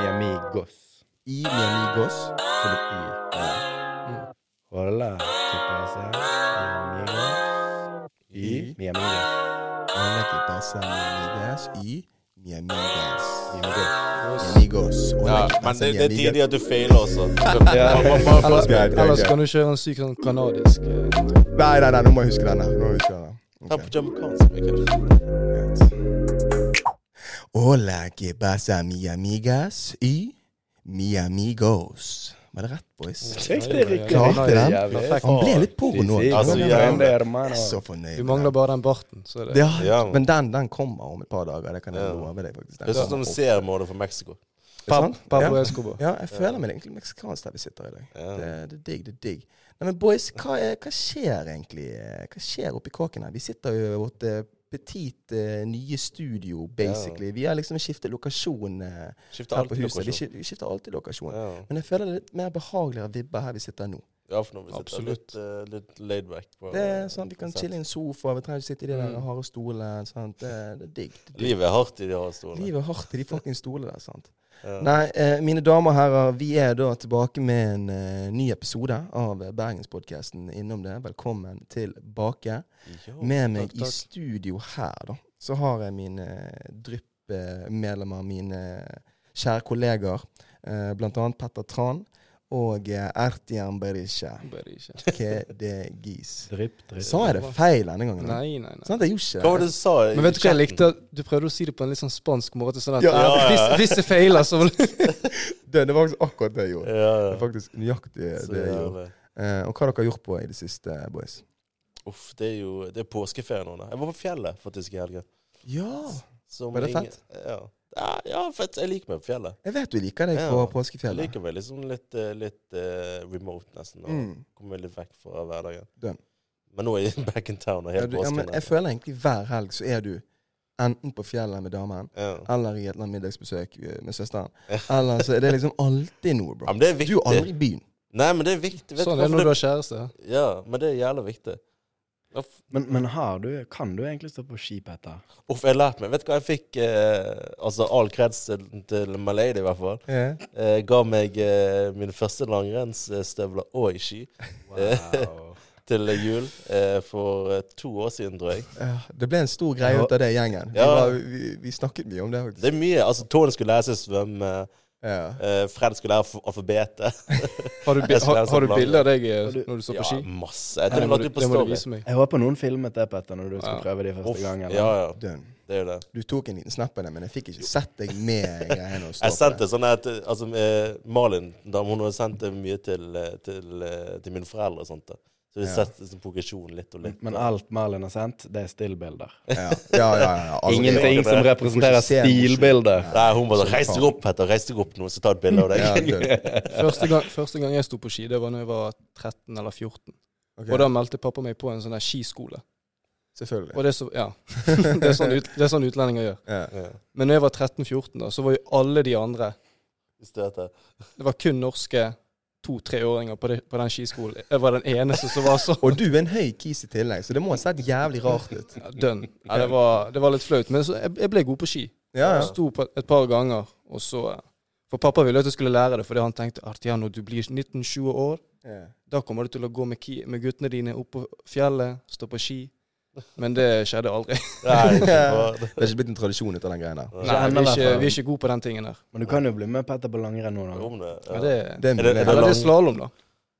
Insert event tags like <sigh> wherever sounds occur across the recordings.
Mi amigos. I mi amigos. Så det er I. Ja. Hola, ¿qué pasa? Mi amigos. Y mi amigas. Hola, ¿qué pasa, mi amigas? Y mi amigas. Mi amigos. Mi amigos. Hola, Ja, ¿qué men pasa, det, mi det er amigas? tidlig at du feiler også. Ja. Man- man- man- Ellers, Greit, greit, ellers greit. kan du kjøre en syk sånn kanadisk eh, Nei, nei, nei, nå må jeg huske denne. Nå må jeg huske denne. Ta Ok, på jamaicansk. Mikkel. Hola, que pasa, mi amigas? Y mi amigos. Var det rett, boys? Klarte den. Han ble litt porno. Altså, ja. så fornøyd. Du mangler bare den barten. Så er det. Ja, Ja. men den, den kommer om et par dager. Det kan jeg love deg. faktisk. Den Det er sånn som seriemorder fra Mexico. Pablo Ja. Escobar. Ja, jeg føler meg egentlig meksikansk der vi sitter i dag. Det, det er digg, det er digg. Nei, men boys, hva, er, hva skjer egentlig? Hva skjer oppi kåken her? Vi sitter jo i vårt petit uh, nye studio, basically. Vi har liksom skiftet lokasjon uh, her på huset. Lokasjon. vi skifter alltid lokasjon. Ja. Men jeg føler det er litt mer behageligere vibber her vi sitter nå. Ja, for når vi sitter litt, uh, litt laid back. På, Det er sånn, Vi kan sett. chille i en sofa, vi trenger ikke sitte i de der Mm. harde stolene. Sant? Det, det er digg. Livet er hardt i de harde stolene. Livet er hardt i de fucking stolene der. sant? <laughs> Ja. Nei, eh, mine damer og herrer, vi er da tilbake med en eh, ny episode av eh, Bergenspodkasten Innom det. Velkommen tilbake. Jo. Med meg takk, i studio her, da, så har jeg mine dryppmedlemmer, mine kjære kollegaer. Eh, blant annet Petter Tran og eh, Ertian Berisha. Berisha. Kedegis. Sa jeg det feil denne gangen? Nei, nei, nei. Sånn, jeg gjorde ikke Hva var det. det du sa? Men vet du hva jeg likte? Du prøvde å si det på en litt sånn spansk måte. Sånn at Ja, ja, ja. Hvis, hvis det feiler, så <laughs> Det, det var faktisk akkurat det jeg gjorde. Ja, Det er faktisk nøyaktig Så det jeg gjorde. Eh, og hva har dere gjort på i det siste, boys? Uff, det er jo Det er påskeferie nå. da. Jeg var på fjellet faktisk i helgen. Ja, Som Var det ingen- fett? Ja. Ja, ja, fett. Jeg liker meg på fjellet. jeg vet du liker deg Ja, på Jeg liker meg liksom litt, eh, litt uh, remote, nesten. Og Mm. Kommer litt vekk fra hverdagen. Done. Men nå er jeg <laughs> back in town. Og Ja, helt du, ja, men jeg føler egentlig hver helg så er du enten på fjellet med damen, ja. eller i et eller annet middagsbesøk eh, med søsteren. Ja. <laughs> Eller så er det liksom alltid noe, bro. ja, men det er Du er aldri i byen. Nei, men det er viktig. Vet Sånn er det når du har kjæreste. Ja, men det er jævlig viktig. Men, men har du, kan du egentlig stå på ski, Petter? uff, jeg har lært meg. Vet du hva jeg fikk? Eh, altså all kreds til, til Malady, i hvert fall. Yeah. Eh, ga meg eh, mine første langrennsstøvler og ski Wow. <laughs> til jul eh, for eh, to år siden, tror jeg. Ja, det ble en stor greie ut av det gjengen. gjengen. Vi, var, vi, vi snakket mye om det, faktisk. Det er mye. altså Tony skulle lære seg å svømme. Ja. Eh, Fred skulle lære alf- alfabetet. <laughs> Har du, har, har du sånn bilde av deg eh, Har du- når du står på ski? Ja, masse. Jeg tror Det må du, på det må du vise meg. Jeg håper noen filmet det, Petter, når du skal Ja. prøve de første gang. eller? Ja, ja. Dønn. Det er jo det. Du tok en liten snap av det, men jeg fikk ikke sett deg med <laughs> greiene. Jeg sendte sånn at altså, eh, Malin da, hun hadde sendt det mye til, til, til, til mine foreldre og sånt. da. Så vi Ja. setter sett liksom, progresjon litt og litt. Men alt Merlin har sendt, det er stillbilder. Ja, ja, ja. ja, ja. <laughs> Altså, Ingenting som representerer stilbilder. Nei, hun bare Reis deg opp, Petter. Reis deg opp nå, så ta et bilde av deg. <laughs> Ja. Første gang, første gang jeg sto på ski, det var da jeg var 13 eller 14. Okay. Og da meldte pappa meg på en sånn der skiskole. Selvfølgelig. Og det er, så, ja. <laughs> det, er sånn ut, det er sånn utlendinger gjør. Ja. Ja, Men når jeg var 13-14, da, så var jo alle de andre det. Det var kun norske to-treåringer på, på den skiskolen. Jeg var den eneste som var så <laughs> Og du er en høy kis i tillegg, så det må ha sett jævlig rart ut. ja, dønn. Ja, det, var, det var litt flaut. Men så, jeg, jeg ble god på ski. Ja, ja. Sto på et par ganger, og så eh, For pappa ville at jeg skulle lære det, fordi han tenkte at ja, når du blir 19-20 år, da kommer du til å gå med, med guttene dine opp på fjellet, stå på ski. Men det skjedde aldri. Nei, Det er ikke <laughs> blitt en tradisjon ut av den greia der. Nei, vi er, ikke, vi er ikke gode på den tingen der. Men du kan jo bli med Petter på langrenn nå, da. Det, Ja, ja. det, Det er Er er er slalåm, da.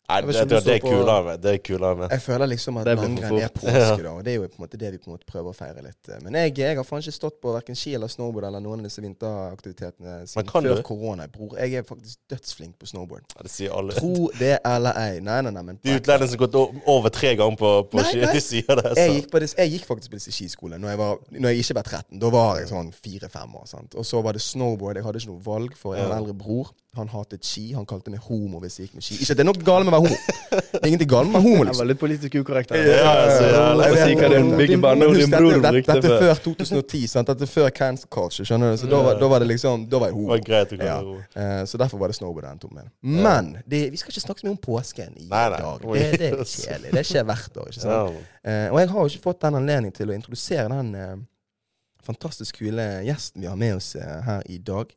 Nei, det, det, det er kulere. Det er kulere med. Jeg føler liksom at langrenn er påske, da. Og det er jo på en måte det vi på en måte prøver å feire litt. Men jeg, jeg har faen ikke stått på verken ski eller snowboard eller noen av disse vinteraktivitetene siden før korona. Bror, jeg er faktisk dødsflink på snowboard. Ja, det sier alle. Tro det eller ei. Nei, nei, nei, men De utlendingene som har gått over tre ganger på, på Nei, ski, nei. de sier det. jeg gikk, på disse, jeg gikk faktisk på disse skiskolene når jeg, var, når jeg ikke var 13. Da var jeg sånn fire-fem år. sant? Og så var det snowboard. Jeg hadde ikke noe valg, for jeg har en Ja. eldre bror. Han hatet ski. Han kalte meg homo hvis jeg gikk med ski. Ikke at det er noe galt med å være homo. Det er ingenting galt med å være homo, Jeg liksom. var litt politisk ukorrekt. her. Ja, ja, så jævlig. Jeg hva din banneord din bror brukte dette er før. før 2010. sant? Dette er før cancer culture. skjønner du? Så da, var, da var det liksom, da var jeg Det homo. var greit å Ja. Eh, så derfor var det snowboard han tok med. Men det, vi skal ikke snakke så mye om påsken i Nei, nei. dag. Det, det er kjedelig. Det skjer hvert år. ikke sant? Ja. Eh, og jeg har jo ikke fått den anledning til å introdusere den eh, fantastisk kule gjesten vi har med oss her i dag.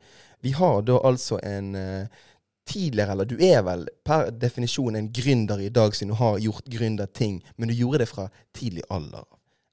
Vi har da altså en eh, tidligere, eller du er vel per definisjon en gründer i dag, siden du har gjort gründerting, men du gjorde det fra tidlig alder.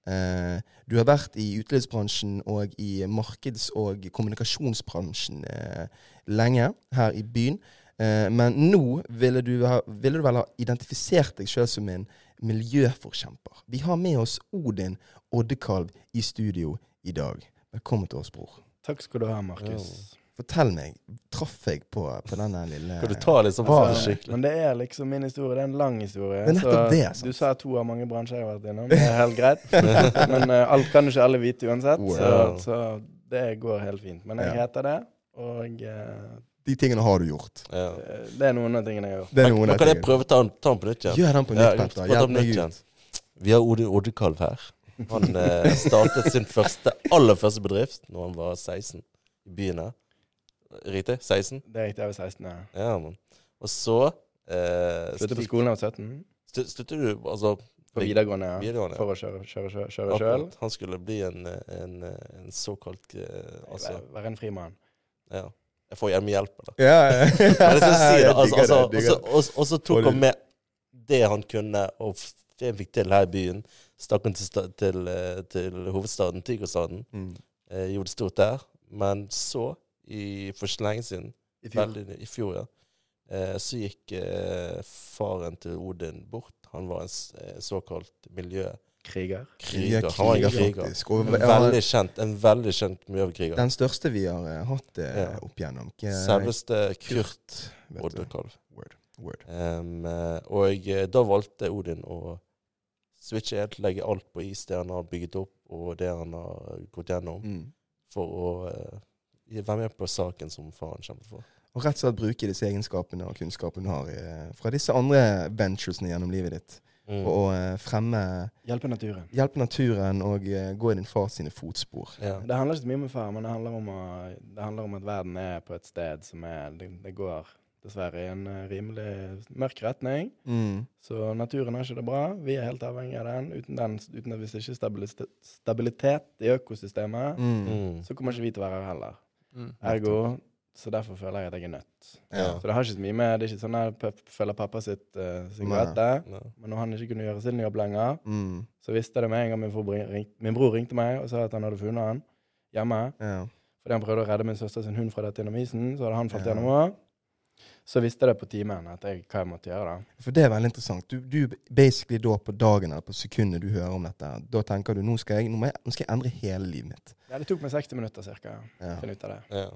Uh, du har vært i utelivsbransjen og i markeds- og kommunikasjonsbransjen uh, lenge her i byen. Uh, men nå ville du, ha, ville du vel ha identifisert deg sjøl som en miljøforkjemper. Vi har med oss Odin Oddekalv i studio i dag. Velkommen til oss, bror. Takk skal du ha, Markus. Fortell meg, traff jeg på, på denne lille Kan du ta litt sånn for skikkelig? Men det er liksom min historie. Det er en lang historie. Det er nettopp så det, sant. Du sa to av mange bransjer jeg har vært innom. Det er helt greit. <laughs> Men uh, alt kan jo ikke alle vite uansett. Så, Wow. så det går helt fint. Men jeg Ja. heter det, og uh, De tingene har du gjort. Ja. det er noen av tingene jeg har gjort. Det er noen men av kan jeg prøve å ta, ta den på nytt igjen? Gjør den på Ja, nytt, ta Petter. Hjelp meg ut. Vi har Odin Oddekalv her. Han uh, startet sin første, aller første bedrift når han var 16 i byen her. Riktig? 16? Det er riktig, jeg var 16. Ja. Ja, man. Og så eh, Sluttet på skolen da jeg var 17. stu- Sluttet du altså På videregående, ja. videregående? For å kjøre, kjøre, kjøre, kjøre sjøl. Akkurat. Han skulle bli en, en, en såkalt eh, Altså, Være en frimann. ja. Jeg får hjemmehjelp, hjelp, da. Ja, ja. Men det skal jeg si, det. Altså, altså, det, digger og, så, og, så tok Og han med det han kunne, og f- det han fikk til her i byen. Stakk han til, sta- til, eh, til hovedstaden, Tigerstaden. Mm. Eh, gjorde det stort der. Men så, i, for ikke lenge siden, I fjor. veldig, i fjor, ja, eh, så gikk eh, faren til Odin bort. Han var en eh, såkalt miljøkriger. Kriger. Han var en kriger. En veldig kjent, en veldig kjent miljøkriger. den største vi har eh, hatt eh, Ja. opp igjennom. Selveste Kurt Kurt. Oddekalv. Word. Word. Um, og da valgte Odin å switche helt, legge alt på is, det han har bygget opp, og det han har gått gjennom, Mm. for å eh, være med på saken som faren kjemper for. Og rett og slett bruke disse egenskapene og kunnskapen du har eh, fra disse andre venturesene gjennom livet ditt. Mm. Og eh, fremme Hjelpe naturen. Hjelpe naturen og eh, gå i din fars sine fotspor. Ja. Det handler ikke så mye om far, men det handler om, å, det handler om at verden er på et sted som er Det, det går dessverre i en eh, rimelig mørk retning. Mm. Så naturen har ikke det bra. Vi er helt avhengig av den. Uten, den, uten at hvis det ikke er stabilitet, stabilitet i økosystemet, Mm. Mm. så kommer ikke vi til å være her heller. Mm. Ergo Så derfor føler jeg at jeg er nødt. Ja. Så det har ikke så mye med Det er ikke sånn at jeg følger pappa sitt, uh, sin Nei. Men når han ikke kunne gjøre sin jobb lenger, Mm. så visste jeg det med en gang min, bror ring, min bror ringte meg og sa at han hadde funnet han hjemme. Ja. Fordi han prøvde å redde min søster sin hund fra dette isen Så hadde han falt Ja. gjennom òg. Så visste jeg det på timen at jeg, hva jeg måtte gjøre. da. For det er veldig interessant. Du, du basically da på dagen eller på sekundet du hører om dette, da tenker du nå skal jeg, nå må jeg, nå skal jeg endre hele livet mitt. Ja, det tok meg 60 minutter ca. Ja. å finne ut av det. Ja.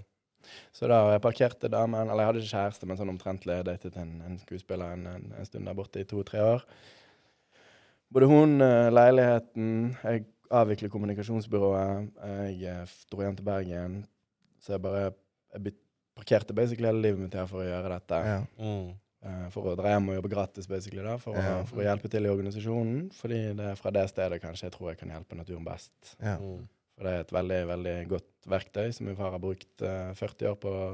Så da jeg parkerte damen Eller jeg hadde ikke kjæreste, men sånn omtrentlig. ledet datet en, en skuespiller en, en, en stund der borte i to-tre år. Både hun, eh, leiligheten Jeg avviklet kommunikasjonsbyrået. Jeg eh, dro hjem til Bergen. Så jeg bare jeg byt, parkerte basically hele livet mitt her for å gjøre dette. Ja. Mm. Eh, For å dra hjem og jobbe gratis, basically, da, for, Ja. å, for å hjelpe til i organisasjonen. Fordi det er fra det stedet kanskje jeg tror jeg kan hjelpe naturen best. Ja. Mm. For det er et veldig veldig godt verktøy som min far har brukt eh, 40 år på å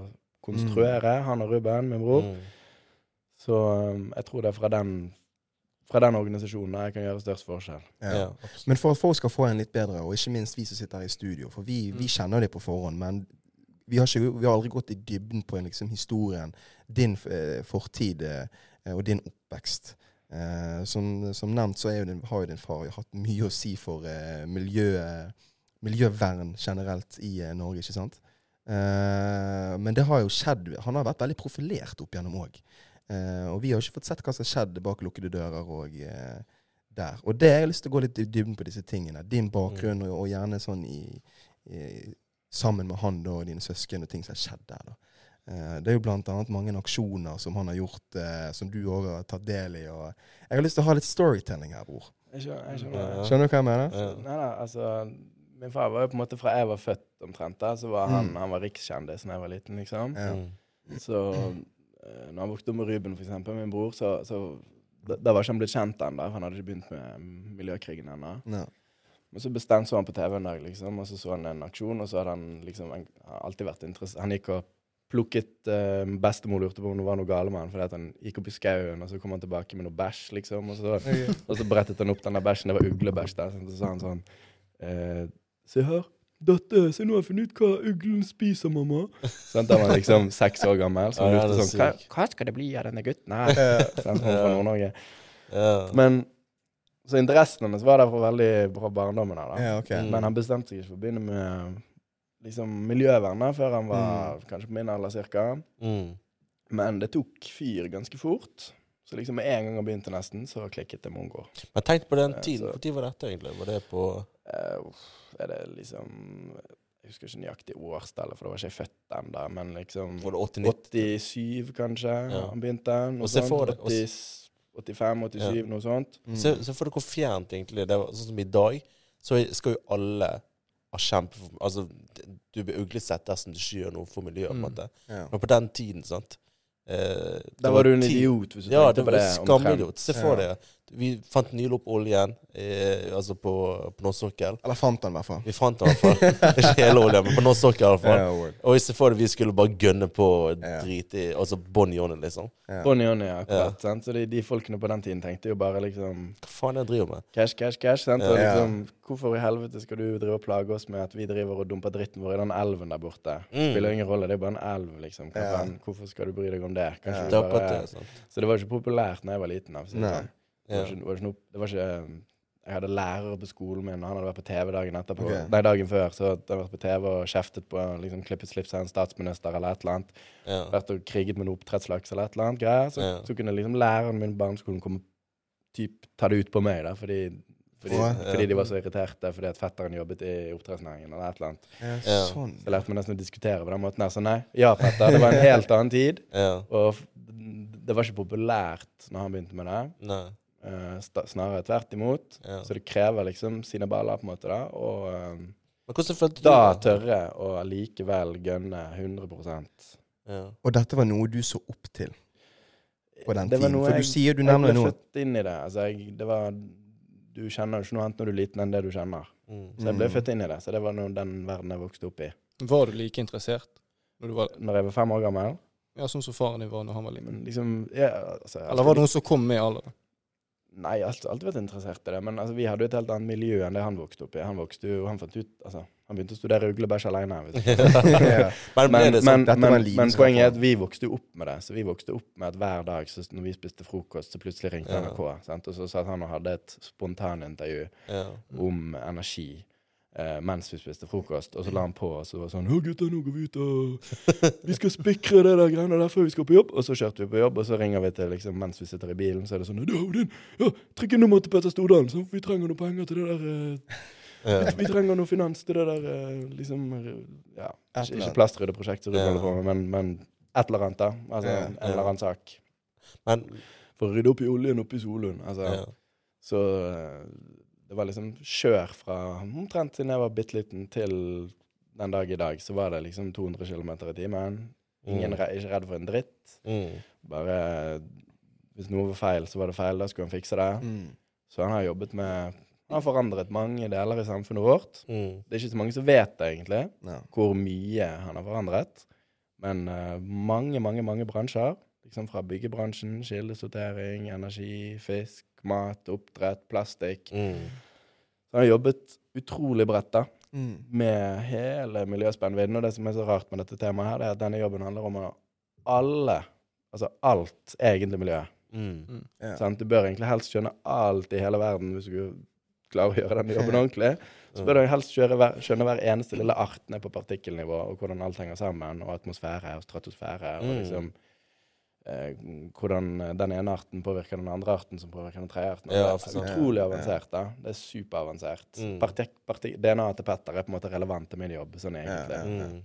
konstruere, han og Ruben, min bror. Mm. Så um, jeg tror det er fra den, fra den organisasjonen jeg kan gjøre størst forskjell. Ja. Ja. Men for at folk skal få en litt bedre, og ikke minst vi som sitter her i studio, for vi, vi Mm. kjenner det på forhånd, men vi har, ikke, vi har aldri gått i dybden på liksom, historien, din eh, fortid eh, og din oppvekst. Eh, som, som nevnt så jo din, har jo din far hatt mye å si for miljø, miljøvern generelt i Norge, ikke sant? Men det har jo skjedd Han har vært veldig profilert opp gjennom òg. Og vi har jo ikke fått sett hva som har skjedd bak lukkede dører og der. Og det jeg har lyst til å gå litt i dybden på disse tingene. Din bakgrunn, og, og gjerne sånn i, i Sammen med han da, og dine søsken og ting som har skjedd der. da. Eh, det er jo annet mange aksjoner som han har gjort, eh, som du òg har tatt del i. Jeg har lyst til å ha litt storytelling her, bror. Jeg skjønner, jeg skjønner Ja. Skjønner du hva jeg mener? Ja. Nei da, altså Min far var jo på en måte fra jeg var født omtrent, da, så var han, Mm. han var rikskjendis da jeg var liten, liksom. Ja. Mm. Så eh, når han vokste opp med Ruben, for eksempel, min bror, så, så da, da var ikke han blitt kjent ennå, han hadde ikke begynt med miljøkrigen ennå. Men så bestemte så han på TV en dag, liksom, og så så han en aksjon, og så hadde han liksom har alltid vært interessert Han gikk og plukket uh, Bestemor lurte på om det var noe gale med han, fordi han gikk opp i skauen, og så kom han tilbake med noe bæsj, liksom, og så, <laughs> og så brettet han opp den der bæsjen, det var uglebæsj der, så sa han sånn eh, Se her, 'Dette, se nå har jeg funnet ut hva uglen spiser, mamma.' Sånn, Da var han liksom seks år gammel. Så han lurte sånn hva, 'Hva skal det bli av denne gutten her?' Sånn, han fra. Nord-Norge. Ja. Men så interessen hans var der fra veldig fra barndommen av. da. Ja, okay. Mm. Men han bestemte seg ikke for å begynne med liksom, miljøvern før han var kanskje på min alder cirka. Mm. Men det tok fyr ganske fort. Så liksom med en gang han begynte nesten, så klikket det mongo. Men tenk på den tiden. så- Når var dette egentlig? Var det på uh, er det liksom Jeg husker ikke nøyaktig årstallet, for da var ikke jeg født ennå. Men liksom Var det 89? 87, kanskje, Ja. han begynte. Og, Og se for deg- og 80, 85-87, noe sånt. Mm. Se, se for hvor fjernt egentlig det var. Sånn som i dag, så skal jo alle ha kjempe for Altså, du blir uglesett dersom du ikke gjør noe for miljøet, på en Mm. måte. Ja. Men på den tiden, sant eh, Da var du en idiot hvis du Ja, tenkte det på var det. skamidiot. Se for Ja. deg. Vi fant nylig opp oljen, eh, altså på, på norsk sokkel. Eller fant den, i hvert fall. Vi fant den i hvert fall. <laughs> Ikke hele oljen, men på norsk sokkel i hvert fall. Yeah, og Og stedet for deg vi skulle bare gønne på og Ja. i Altså bånn i ånden, liksom. Bon Bonnie ja, akkurat. Yeah. Så de, de folkene på den tiden tenkte jo bare liksom Hva faen er det jeg driver med? Cash, cash, cash. Sant? Og liksom, hvorfor i helvete skal du drive og plage oss med at vi driver og dumper dritten vår i den elven der borte? Mm. Spiller ingen rolle, det er bare en elv, liksom. Hvorfor skal du bry deg om det? Kanskje bare... det. Så det var ikke populært da jeg var liten. si det var ikke, det var ikke noe Det var ikke Jeg hadde lærer på skolen min, og han hadde vært på TV dagen etterpå. Okay. Nei, dagen før. Så hadde han vært på TV og kjeftet på liksom klippet slips av en statsminister eller et eller annet. Ja. Vært og kriget med noe oppdrettslaks eller et eller annet greier. Så, Ja. så kunne liksom læreren min på barneskolen komme typ ta det ut på meg, da, fordi fordi, ja. fordi de var så irriterte fordi at fetteren jobbet i oppdrettsnæringen eller et eller annet. Ja, sånn. Så lærte meg nesten å diskutere på den måten her. Så nei, ja, Petter, det var en helt annen tid. ja. Og f- det var ikke populært når han begynte med det. Nei. Eh, snarere tvert imot. Ja. Så det krever liksom sine baller, på en måte, da. Og Men hvordan følte da det? tørre å likevel gønne 100 Ja. Og dette var noe du så opp til på den tiden? For jeg, du jeg- sier, du Jeg nevner ble noe født inn i det. Altså, jeg, det var, du kjenner jo ikke noe annet når du er liten enn det du kjenner. Mm. Så jeg ble Mm. født inn i det. Så det var noe, den verden jeg vokste opp i. Var du like interessert når du var Når jeg var fem år gammel. Ja, sånn som faren din var når han var liten? Liksom ja, altså, Eller var det noen som kom med alderen? Nei, jeg har alltid, alltid vært interessert i det. Men altså, vi hadde jo et helt annet miljø enn det han vokste opp i. Han vokste jo, han fant ut, altså, han begynte å studere uglebæsj alene. <laughs> Ja. Men Men, sånn? men, men, men poenget er at vi vokste jo opp med det. Så vi vokste opp med at hver dag så når vi spiste frokost, så plutselig ringte Ja. NRK. Sant? Og så satt han og hadde et spontanintervju Ja. om energi. Eh, mens vi spiste frokost, og så la han på, og så var det sånn 'Å, gutter, nå går vi ut og Vi skal spikre det der greiene der før vi skal på jobb.' Og så kjørte vi på jobb, og så ringer vi til liksom mens vi sitter i bilen, så er det sånn 'Du, din, ja, trykk nummeret til Petter Stordalen, så vi trenger noe penger til det der eh. Vi trenger noe finans til det der eh, liksom Ja, ikke, ikke plastryddeprosjekt som du Ja. holder på med, men, men et eller annet, da. Altså en eller annen sak. Men For å rydde opp i oljen oppe i Solund. Altså. Så det var liksom kjør fra omtrent siden jeg var bitte liten til den dag i dag, så var det liksom 200 km i timen. Ingen Mm. re ikke redd for en dritt. Mm. Bare Hvis noe var feil, så var det feil. Da skulle han fikse det. Mm. Så han har jobbet med Han har forandret mange deler i samfunnet vårt. Mm. Det er ikke så mange som vet det, egentlig, Ja. hvor mye han har forandret. Men uh, mange, mange, mange bransjer. Liksom fra byggebransjen, kildesortering, energi, fisk, mat, oppdrett, plastikk. Mm. Så han har jobbet utrolig bredt da, Mm. med hele miljøspennvidden. Og det som er så rart med dette temaet her, det er at denne jobben handler om alle, altså alt egentlig miljø. Mm. Ja. Sant? Du bør egentlig helst skjønne alt i hele verden hvis du klarer å gjøre denne jobben <laughs> ordentlig. Så bør du helst hver, skjønne hver eneste lille art ned på partikkelnivå, og hvordan alt henger sammen, og atmosfære og stratosfære, og Mm. liksom eh, hvordan den ene arten påvirker den andre arten, som påvirker den tredje arten. Ja, det er utrolig Ja. avansert, da. Det er superavansert. Mm. Partik partik DNA-et til Petter er på en måte relevant til min jobb, sånn egentlig. Ja. Mm.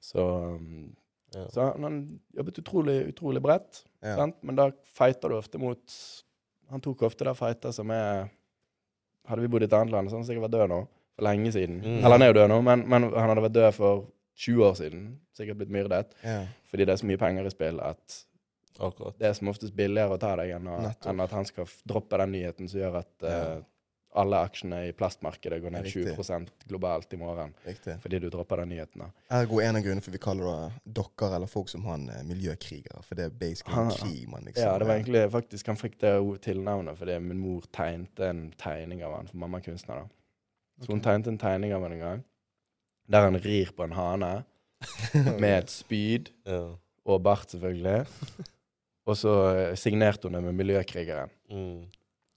Så, um, Ja. så han, han jobbet utrolig, utrolig bredt, Ja. sant? men da fighter du ofte mot Han tok ofte da fighter som er Hadde vi bodd i et annet land, så hadde han sikkert vært død nå. For lenge siden. Mm. Eller han er jo død nå, men, men han hadde vært død for 20 år siden. Sikkert blitt myrdet. Ja. Fordi det er så mye penger i spill at Akkurat. det er som oftest billigere å ta deg enn, å, enn at han skal droppe den nyheten som gjør at Ja. uh, alle aksjene i plastmarkedet går ned Riktig. 20% globalt i morgen. Riktig. Fordi du dropper den nyheten. Ergo en av grunnene for vi kaller det dokker eller folk som han eh, miljøkrigere. For det er basically en krig man liksom Ja, det var egentlig faktisk Han fikk det tilnavnet fordi min mor tegnte en tegning av han, for mamma er kunstner. da. Så hun tegnte en tegning av han en gang. der han rir på en hane <laughs> med et spyd Ja. og bart, selvfølgelig. Og så eh, signerte hun det med Miljøkrigeren. Mm.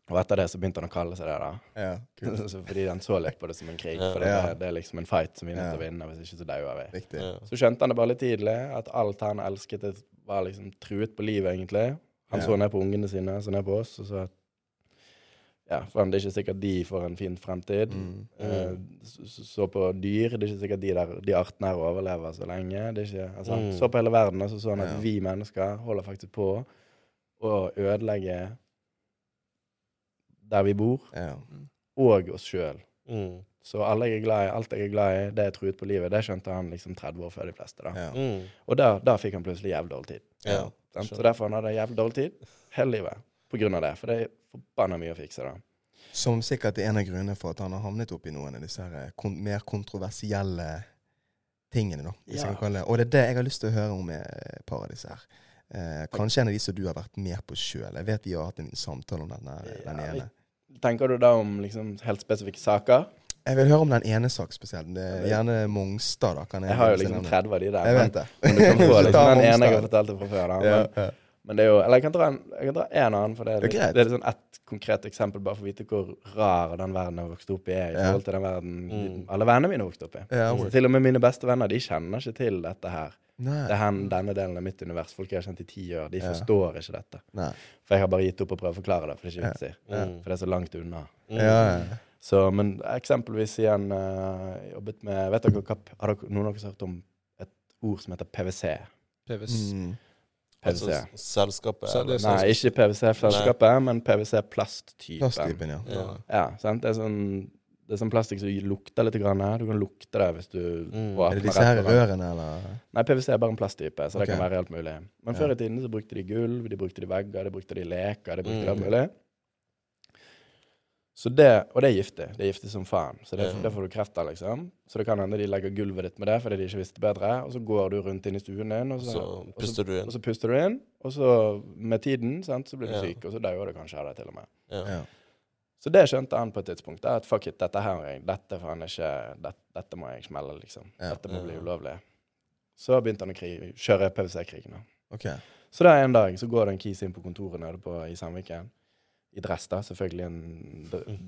Og etter det så begynte han å kalle seg det, da. Ja, cool. <laughs> Fordi han så litt på det som en krig. Ja. For det, Ja. det er liksom en fight som vi er nødt til å vinne, hvis ikke så dauer vi. Ja. Så skjønte han det bare litt tidlig, at alt han elsket, var liksom truet på livet, egentlig. Han Ja. så ned på ungene sine, så ned på oss, og så at Ja, for det er ikke sikkert de får en fin fremtid. Mm. Uh, så, så på dyr. Det er ikke sikkert de, der, de artene her overlever så lenge. Det er ikke, altså, Mm. Så på hele verden, og så så han at Ja. vi mennesker holder faktisk på å ødelegge der vi bor, Ja. og oss sjøl. Mm. Så alle jeg er glad i, alt jeg er glad i, det er truet på livet. Det skjønte han liksom 30 år før de fleste. da. Ja. Mm. Og da, da fikk han plutselig jævlig dårlig tid. Ja. Så derfor han hadde jævlig dårlig tid hele livet. På grunn av det. For det forbanna mye å fikse. da. Som sikkert er en av grunnene for at han har havnet opp i noen av disse her kon mer kontroversielle tingene. da. Hvis jeg Ja. kan kalle det. Og det er det jeg har lyst til å høre om med et par av disse her. Eh, kanskje en av de som du har vært med på sjøl. Jeg vet vi har hatt en samtale om denne, den ene. Tenker du da om liksom helt spesifikke saker? Jeg vil høre om den ene sak spesielt. Det er gjerne Mongstad. da. Kan jeg, Jeg har jo liksom navnet? 30 av de der. Jeg men- vet det. Men du kan <laughs> få liksom den ene jeg har fortalt det fra før. da. Ja, Men, ja. Men det er jo Eller jeg kan dra en, jeg kan dra en annen, for det er, Det er litt, det er sånn ett konkret eksempel, bare for å vite hvor rar den verden jeg har vokst opp i, er i forhold til den verden Mm. alle vennene mine har vokst opp i. Ja, til og med mine beste venner, de kjenner ikke til dette her. Nei. Det er hen, denne delen av mitt univers. Folk jeg har kjent i ti år, de Ja. forstår ikke dette. Nei. For jeg har bare gitt opp å prøve å forklare det, for det er ikke vits i. Mm. For det er så langt unna. Mm. Ja, ja. Så, men eksempelvis igjen uh, jobbet med Vet dere Har dere, noen av dere hørt om et ord som heter PwC? PwC. Mm. PwC. Altså, selskapet Så er Nei, ikke PVC-flaskeskapet, men PVC-plasttypen. Plasttypen, ja. Ja. Ja, sant? Det er sånn det er sånn plastikk som lukter litt. Grann. Du kan lukte det hvis du Mm. åpner Er det disse her rørene, eller? Nei, PwC er bare en plasttype, så det kan være helt mulig. Men før i tiden så brukte de gulv, de brukte de vegger, de brukte de leker, de brukte Mm. alt mulig. Så det, og det er giftig. Det er giftig som faen. Så det, mm. det får du kreft av, liksom. Så det kan hende de legger gulvet ditt med det fordi de ikke visste bedre. Og så går du rundt inn i stuen din, og så, Så og så, puster du og så puster du inn. Og så med tiden sant, så blir du Ja. syk, og så dauer du kanskje av det til og med. Ja. Ja. Så det skjønte han på et tidspunkt. da, At fuck it, dette her, dette faen ikke dette, dette må jeg smelle, liksom. Ja. Dette må bli ulovlig. Så begynte han å krig, kjøre PwC-krigen. Okay. Så Så da en dag så går det en kis inn på kontoret nede på, i Sandviken. I dress, da. Selvfølgelig en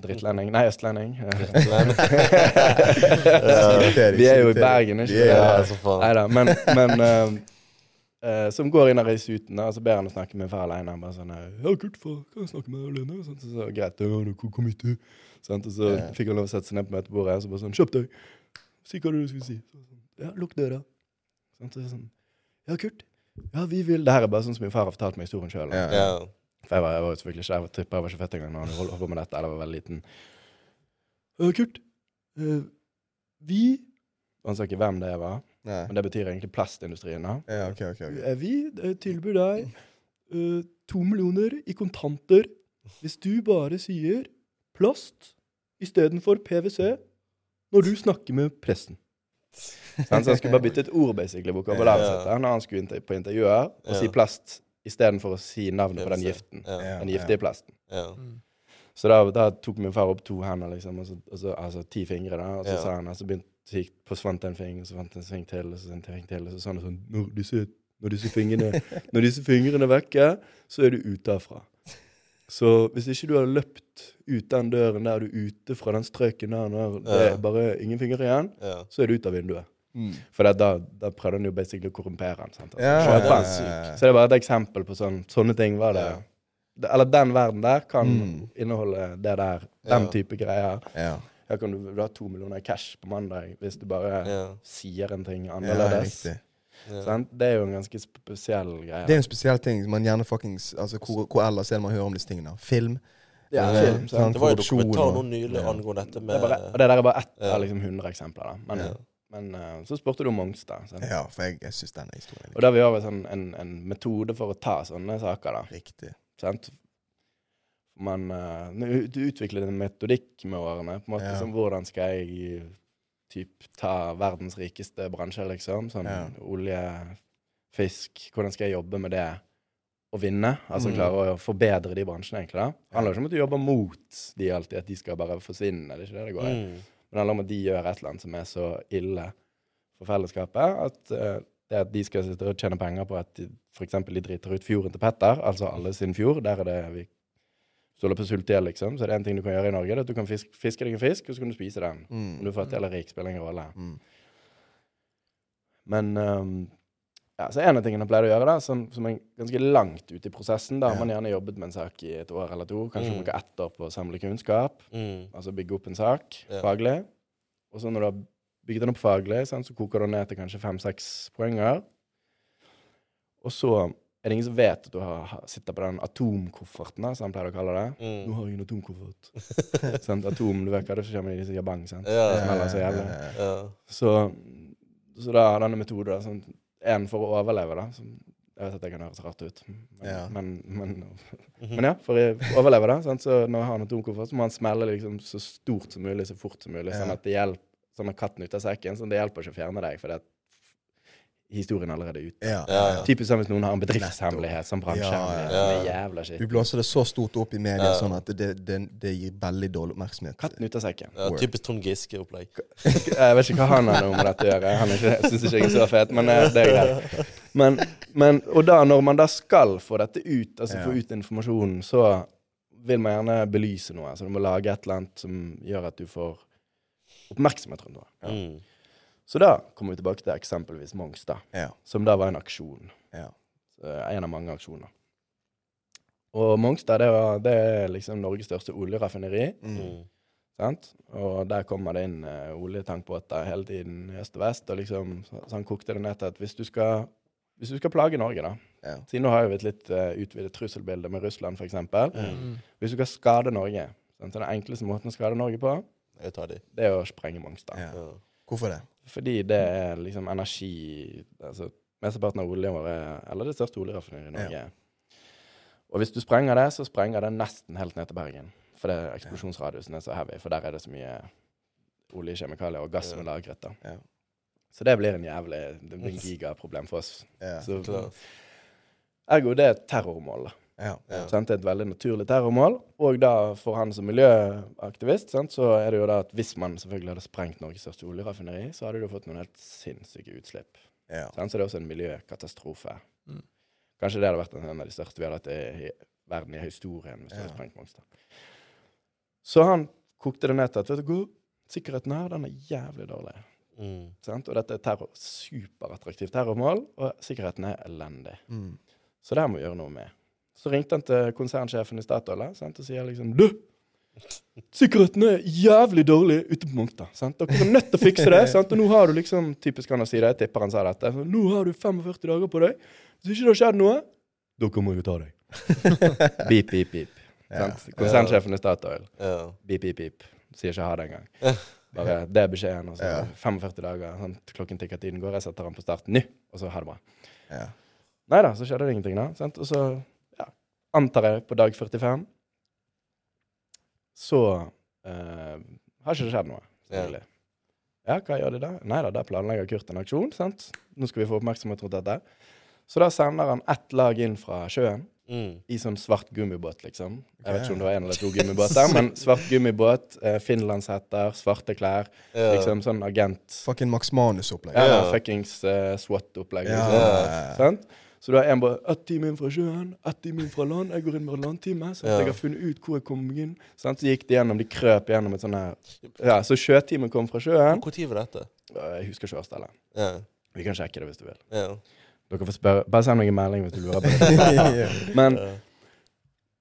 drittlending. Nei, østlending. <laughs> <laughs> Vi er jo i Bergen, ikke Ja, sant? så faen. Nei da, men, men uh, uh, Som går inn og i uten, og så ber han å snakke med alene. Han bare sånn eh, 'Ja, Kurt, far. kan jeg snakke med deg alene?' Sånn, så, så, greit, ja, du, kom- kom hit, du. Sant? Og så Ja. fikk han lov å sette seg ned på møtebordet, og så bare sånn 'Kjøp deg. Si hva du skulle si.' Så, sånn, 'Ja, lukk døra.' Sant? Så, sånn, 'Ja, Kurt. Ja, vi vil Det her er bare sånn som min far har fortalt meg historien sjøl. For jeg var, jeg var selvfølgelig ikke Jeg var jeg var ikke fett engang når han holdt på med dette. Eller var veldig liten. Uh, Kurt, uh, vi Han sa ikke hvem det var, Nei. men det betyr egentlig plastindustrien. da. Ja, ok, ok. ok. «Øh, Vi øh, tilbyr deg uh, to millioner i kontanter hvis du bare sier plast istedenfor PwC når du snakker med pressen. <laughs> Så han skulle bare bytte et ord, basically, vokabulæret sitt når han skulle på intervjuer, og si plast istedenfor å si navnet på den giften. Den giftige plasten. Ja. Så da, da tok min far opp to hender, liksom, og så, og så, altså ti fingre, da, og så Ja. sa han, og så begynte, så gikk, forsvant en finger, og så fant en sving til, og så en ting til, og så sa han sånn, når disse, når disse fingrene, <laughs> når disse fingrene er vekke, så er du ute herfra. Så hvis ikke du har løpt ut den døren der, er du ute fra den strøken der, når det er bare ingen fingre igjen, Ja. så er du ute av vinduet. Mm. For da, da prøvde han jo basically å korrumpere han. Altså, Ja, ja, ja. Så det er bare et eksempel på sånn, sånne ting var det. Ja. eller den verden der kan Mm. inneholde det der, den Ja. type greier. Ja. Her kan du, du ha to millioner i cash på mandag hvis du bare Ja. sier en ting annerledes. Ja. Det er jo en ganske spesiell greie. Det er en spesiell ting. Man gjerne fuckings, altså, hvor, hvor ellers er det man hører om disse tingene? Film. ja, Eh, film, sant? sant? Det var jo dokumentar nå nylig Ja. angående dette Det, med det bare, og det der er bare ett Ja. av liksom 100 eksempler. da. Men, Ja. Men uh, så spurte du om Mongstad. Sant? Ja, for jeg, jeg syns er historien Og da vi har en, en, en metode for å ta sånne saker. da. riktig. Sant? Man uh, du utvikler en metodikk med årene. på en måte Ja. som Hvordan skal jeg typ, ta verdens rikeste bransje, liksom? Sånn Ja. olje, fisk. Hvordan skal jeg jobbe med det å vinne? Altså Mm. klare å forbedre de bransjene, egentlig. Det handler ikke om at du jobber mot de alltid, at de skal bare forsvinne. Det er ikke det det går i. mm. Men det handler om at de gjør et eller annet som er så ille for fellesskapet at uh, det at de skal sitte og tjene penger på at de, eksempel de driter ut fjorden til Petter, altså alle sin fjord, der er det vi stoler på sult ihjel, liksom. Så det er en ting du kan gjøre i Norge, det er at du kan fiske, fiske deg en fisk, og så kan du spise den. Mm. Om du er fattig eller rik, spiller ingen rolle. Mm. Men ehm, ja, så en av tingene jeg pleide å gjøre, da, som, som er ganske langt ute i prosessen Da har man gjerne jobbet med en sak i et år eller to, kanskje Mm. bruker ett år på å samle kunnskap. Mm. Altså bygge opp en sak Ja. faglig. Og så når du har bygget den opp faglig, sant, så koker du ned til kanskje fem-seks poenger. Og så er det ingen som vet at du har, sitter på den atomkofferten, som han pleier å kalle det. Nå Mm. har jeg en atomkoffert. <laughs> sånn, Atom, du vet hva det er med de som gjør bang, sant? Ja, ja, ja. Ja. Så, så da denne metoden da, sånn, en for å overleve, da. Som, jeg vet at det kan høres rart ut, men, Ja. men, men, Mhm. men ja, for å overleve, det. Sant? Så når jeg har en atomkoffert, så må han smelle liksom så stort som mulig, så fort som mulig, sånn at det hjelper sånn at katten ut av sekken. Sånn, det hjelper ikke å fjerne deg, for det historien allerede ute. Ja, Ja, ja. Typisk som hvis noen har en bedriftshemmelighet, sånn bransjehemmelighet, Ja, ja. som er Du blåser det så stort opp i media Ja. sånn at det, det, det gir veldig dårlig oppmerksomhet. Katten ut av sekken. Ja, typisk Trond Giske-opplegg. <laughs> Jeg vet ikke hva han har noe med dette å gjøre. Han syns ikke jeg er så fet, men eh, det er greit. Men, men, og da, når man da skal få dette ut, altså Ja. få ut informasjonen, så vil man gjerne belyse noe. Så du må lage et eller annet som gjør at du får oppmerksomhet rundt noe. Mm. Så da kommer vi tilbake til eksempelvis Mongstad, Ja, som da var en aksjon. ja. Eh, En av mange aksjoner. Og Mongstad, det, var, det er liksom Norges største oljeraffineri. Mm. Mm. Sant? Og der kommer det inn uh, oljetankbåter hele tiden i øst og vest. Og liksom, så, han kokte det ned til at hvis du skal, hvis du skal plage Norge, da Ja. Siden nå har vi et litt uh, utvidet trusselbilde med Russland, f.eks. Mm. Hvis du skal skade Norge sant? Så Den enkleste måten å skade Norge på, det er å sprenge Mongstad. Hvorfor det? Fordi det er liksom energi altså Mesteparten av oljen vår er Eller det største oljeraffineriet i Norge. Og hvis du sprenger det, så sprenger det nesten helt ned til Bergen. For det eksplosjonsradiusen er så heavy, for der er det så mye olje, kjemikalier og gass som er lagret. da. Ja. Så det blir en jævlig det blir en <laughs> gigaproblem for oss. Ja. Så, ergo det er et terrormål. da. Ja. Ja. Sant? Det er et veldig naturlig terrormål. Og da for han som miljøaktivist, sant, så er det jo da at hvis man selvfølgelig hadde sprengt Norges største oljeraffineri, så hadde du fått noen helt sinnssyke utslipp. Ja. Sant? Så det er også en miljøkatastrofe. Mm. Kanskje det hadde vært en av de største vi hadde hatt i i verden i historien hvis du Ja. hadde sprengt Mongstad. Så han kokte det ned til at vet du hva, sikkerheten her, den er jævlig dårlig. Mm. Sant? Og dette er terror, superattraktivt terrormål, og sikkerheten er elendig. Mm. Så det her må vi gjøre noe med. Så ringte han til konsernsjefen i Statoil og sier liksom Du! Sikkerheten er jævlig dårlig ute på Mongstad. Dere er nødt til å fikse det. sant? Og nå har du liksom Typisk han å si det. Jeg tipper han sa dette. Så, nå har du 45 dager på deg. Hvis ikke det har skjedd noe, da kommer jeg og tar deg. <laughs> Beep, beep, beep. <laughs> Ja. Konsernsjefen i Statoil. Ja. Beep, beep, beep. Sier ikke ha det engang. Bare det er beskjeden. Altså. Ja. 45 dager. Sant? Klokken tikker, tiden går. Jeg setter han på start nå, og så ha det bra. Ja. Nei da, så skjedde det ingenting, da. Sant? Og så antar jeg på dag 45 så uh, har ikke det skjedd noe. selvfølgelig. Ja, hva gjør de da? Nei da, der planlegger Kurt en aksjon. sant? Nå skal vi få oppmerksomhet rundt dette. Så da sender han ett lag inn fra sjøen Mm. i sånn svart gummibåt, liksom. Jeg vet ikke om det var en eller to gummibåter, <laughs> men svart gummibåt, eh, finlandshetter, svarte klær. Yeah. Liksom sånn agent... Fucking Max Manus-opplegg. Ja, yeah. fuckings uh, SWAT-opplegg. Ja. Liksom. Sant? Så da er en bare ett time inn fra sjøen, ett time inn fra land. Jeg går inn med landtime. Så Ja. jeg har funnet ut hvor jeg kom inn. Så gikk de gjennom, de krøp gjennom et sånn her Ja, så sjøteamet kom fra sjøen. Når var dette? Jeg husker ikke årstallet. Ja. Vi kan sjekke det hvis du vil. Ja. Dere får spørre. Bare send meg en melding hvis du lurer på det. <laughs> Men,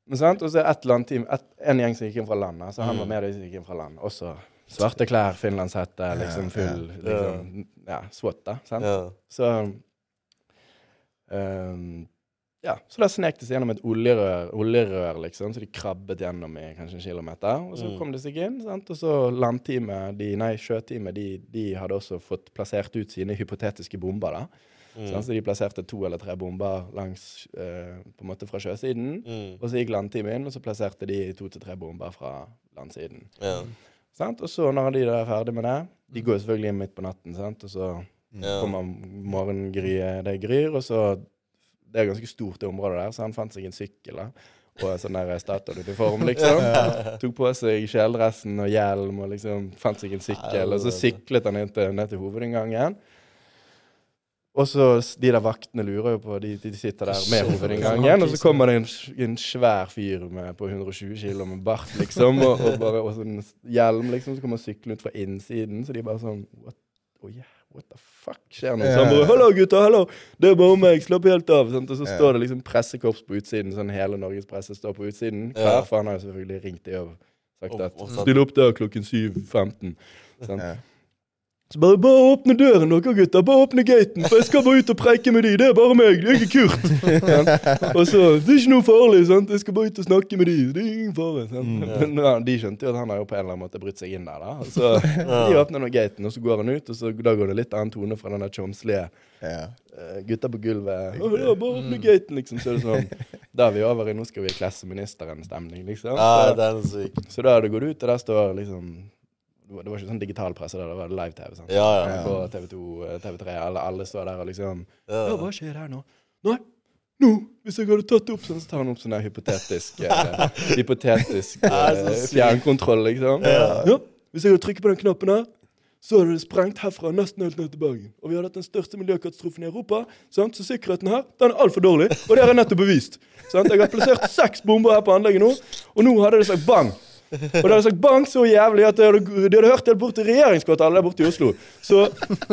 men sant? Og så ett landteam, et, en gjeng som gikk inn fra land. Altså han Mm. var med de som gikk inn fra land. Også svarte klær, finlandshette, liksom full liksom, Ja, SWAT, da. Sant? Så ehm, Ja, så da snek de seg gjennom et oljerør, oljerør, liksom, så de krabbet gjennom i kanskje en kilometer. Og så Mm. kom de seg inn, sant? og så landteamet, de, nei, sjøteamet, de, de hadde også fått plassert ut sine hypotetiske bomber, da. Mm. Så de plasserte to eller tre bomber langs, eh, på en måte fra sjøsiden. Mm. Og så gikk landteamet inn, og så plasserte de to til tre bomber fra landsiden. Ja. Sant? Og så, når de er ferdig med det De går jo selvfølgelig inn midt på natten, sant? og så Ja. kommer morgengryet, det gryr, og så Det er ganske stort, det området der, så han fant seg en sykkel da, på sånn Statoil-uniform, liksom. <laughs> Tok på seg kjeledressen og hjelm og liksom fant seg en sykkel. Og så syklet han inn til, ned til hovedinngangen. Og så De der vaktene lurer jo på De, de sitter der med hovedinngangen, og så <laughs> kommer det en, en svær fyr med, på 120 kg med bart, liksom, og, og, bare, og sånn hjelm, liksom. Så kommer han syklende ut fra innsiden, så de bare sånn What, oh yeah, what the fuck skjer nå? Så han bare 'Hallo, gutter, hallo! Det er bare meg, slapp helt av.' Sånt, Og så står det liksom pressekorps på utsiden, sånn hele Norges presse står på utsiden. Ja. Klar, for han har jo selvfølgelig ringt i og sagt at 'Still opp der klokken 7.15'. Sant? Ja. Så bare 'Bare åpne døren dere, gutter. Bare åpne gaten, for jeg skal bare ut og preike med de. Det er bare meg. Det er ikke Kurt.' Ja. <laughs> Og så 'Det er ikke noe farlig. sant? Jeg skal bare ut og snakke med de. Det er ingen fare.' Sant? <laughs> Men ja, de skjønte jo at han har jo på en eller annen måte brutt seg inn der, da. Så <laughs> de åpner nå gaten, og så går han ut, og så da går det litt annen tone fra den der tjomslige Ja. eh, gutta på gulvet. ja, bare åpne gaten', liksom. Så er det sånn Da er vi over i 'nå skal vi klesse ministeren'-stemning, liksom. Ja, Så, den er syk. så da går det gått ut, og der står liksom Det var, ikke sånn digital presse, det var live-TV. sant? Ja, ja. På TV2, eh, TV3, alle, alle står der og liksom Ja. Ja, hva skjer her nå? Nei, nå, hvis jeg hadde tatt det opp sånn, så tar han opp sånn der hypotetisk eh, <laughs> Hypotetisk eh, fjernkontroll, liksom. Ja. Hvis jeg hadde trykket på den knappen her, så hadde det sprengt herfra nesten helt ned til Bergen. Og vi hadde hatt den største miljøkatastrofen i Europa. Sant? Så sikkerheten her, den er altfor dårlig. Og det har jeg nettopp bevist. Sant? Jeg har plassert seks bomber her på anlegget nå, og nå hadde det sagt bang. Og det hadde sagt bang så jævlig at de hadde, de hadde hørt helt bort til regjeringskvartalet der borte i Oslo. Så,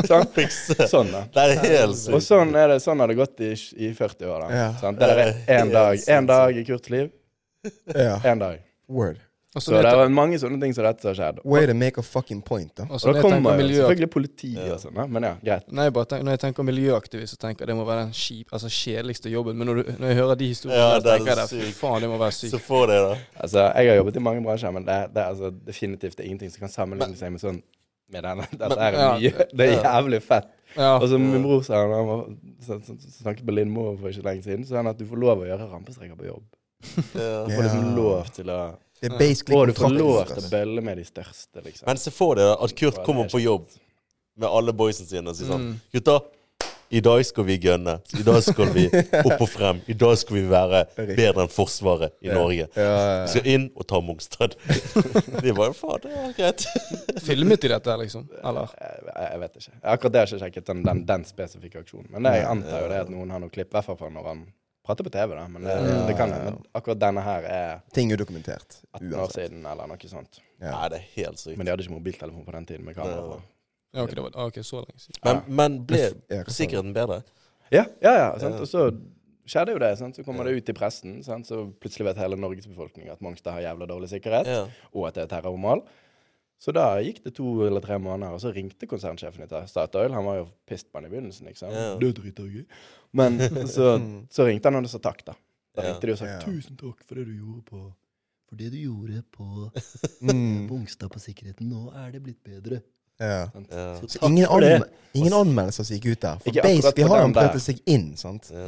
sånn, <laughs> Sånn, da. Det er helt sykt. Og sånn, er det, sånn har det gått i, i 40 år. da. Ja. Sant? Det er én dag, en dag i Kurts liv. ja. Én dag. Word. Så så det er mange sånne ting som dette som har skjedd. Way to make a fucking point, da. og Og da kommer jo miljø, selvfølgelig ja. og sånn, men ja, greit. Nei, bare når jeg tenker miljøaktivist, så tenker jeg det må være den skip, altså kjedeligste jobben. Men når, du, når jeg hører de historiene, Ja, der, det er tenker jeg det, fy faen, det må være Så sykt. får det, da. Altså, Jeg har jobbet i mange bransjer, men det, er- det er altså definitivt ingenting som kan sammenligne seg med sånn med denne. Dette er ja. Det er jævlig fett. Ja, Og som min bror sa han var, så, så, så snakket på Lindmo for ikke lenge siden, så sa han at du får lov å gjøre rampestreker på jobb. Ja. Du får liksom lov til å Det er basically Og du får lov til å bølle med de største, liksom. Men se for deg at Kurt kommer er på jobb med alle boysene sine og sier sånn Mm. Gutta, i dag skal vi gønne. I dag skal vi <laughs> opp og frem. I dag skal vi være bedre enn Forsvaret i Norge. Vi skal inn og ta Mongstad. <laughs> De bare faen, det er greit. <laughs> filmet de dette, liksom? Eller? Jeg, jeg jeg vet ikke. Akkurat det har jeg ikke sjekket, den, den, den spesifikke aksjonen. Men jeg antar jo det at noen har noe klipp, i hvert fall når han prater på TV. da Men det, Ja, det kan jeg. ja. Men akkurat denne her er Ting er dokumentert. 18 år Uansett. siden, eller noe sånt. Ja. Nei, det er helt sykt. Men de hadde ikke mobiltelefon på den tiden med kamera. Ja. på. Ja, ok, det var, ok, så lenge siden. Men, men ble Ja, hva sa du? sikkerheten bedre? Ja, ja, ja. Sant? Ja. Og så skjedde jo det. Sant? Så kommer det ut i pressen. Sant? Så plutselig vet hele Norges befolkning at Mongstad har jævla dårlig sikkerhet, Ja. og at det er terrormål. Så da gikk det to eller tre måneder, og så ringte konsernsjefen i Statoil. Han var jo pissed på han i begynnelsen, liksom. Ja. Det driter jeg i. Men så, <laughs> så ringte han og sa takk, da. Da Ja. ringte de og sa Ja. 'tusen takk for det du gjorde på For det du gjorde på <laughs> Mm. Mongstad på sikkerheten, nå er det blitt bedre. Ja. Så Så ingen, anme ingen anmeldelser som gikk ut der. For basically har han prøvd seg inn. sant? Ja.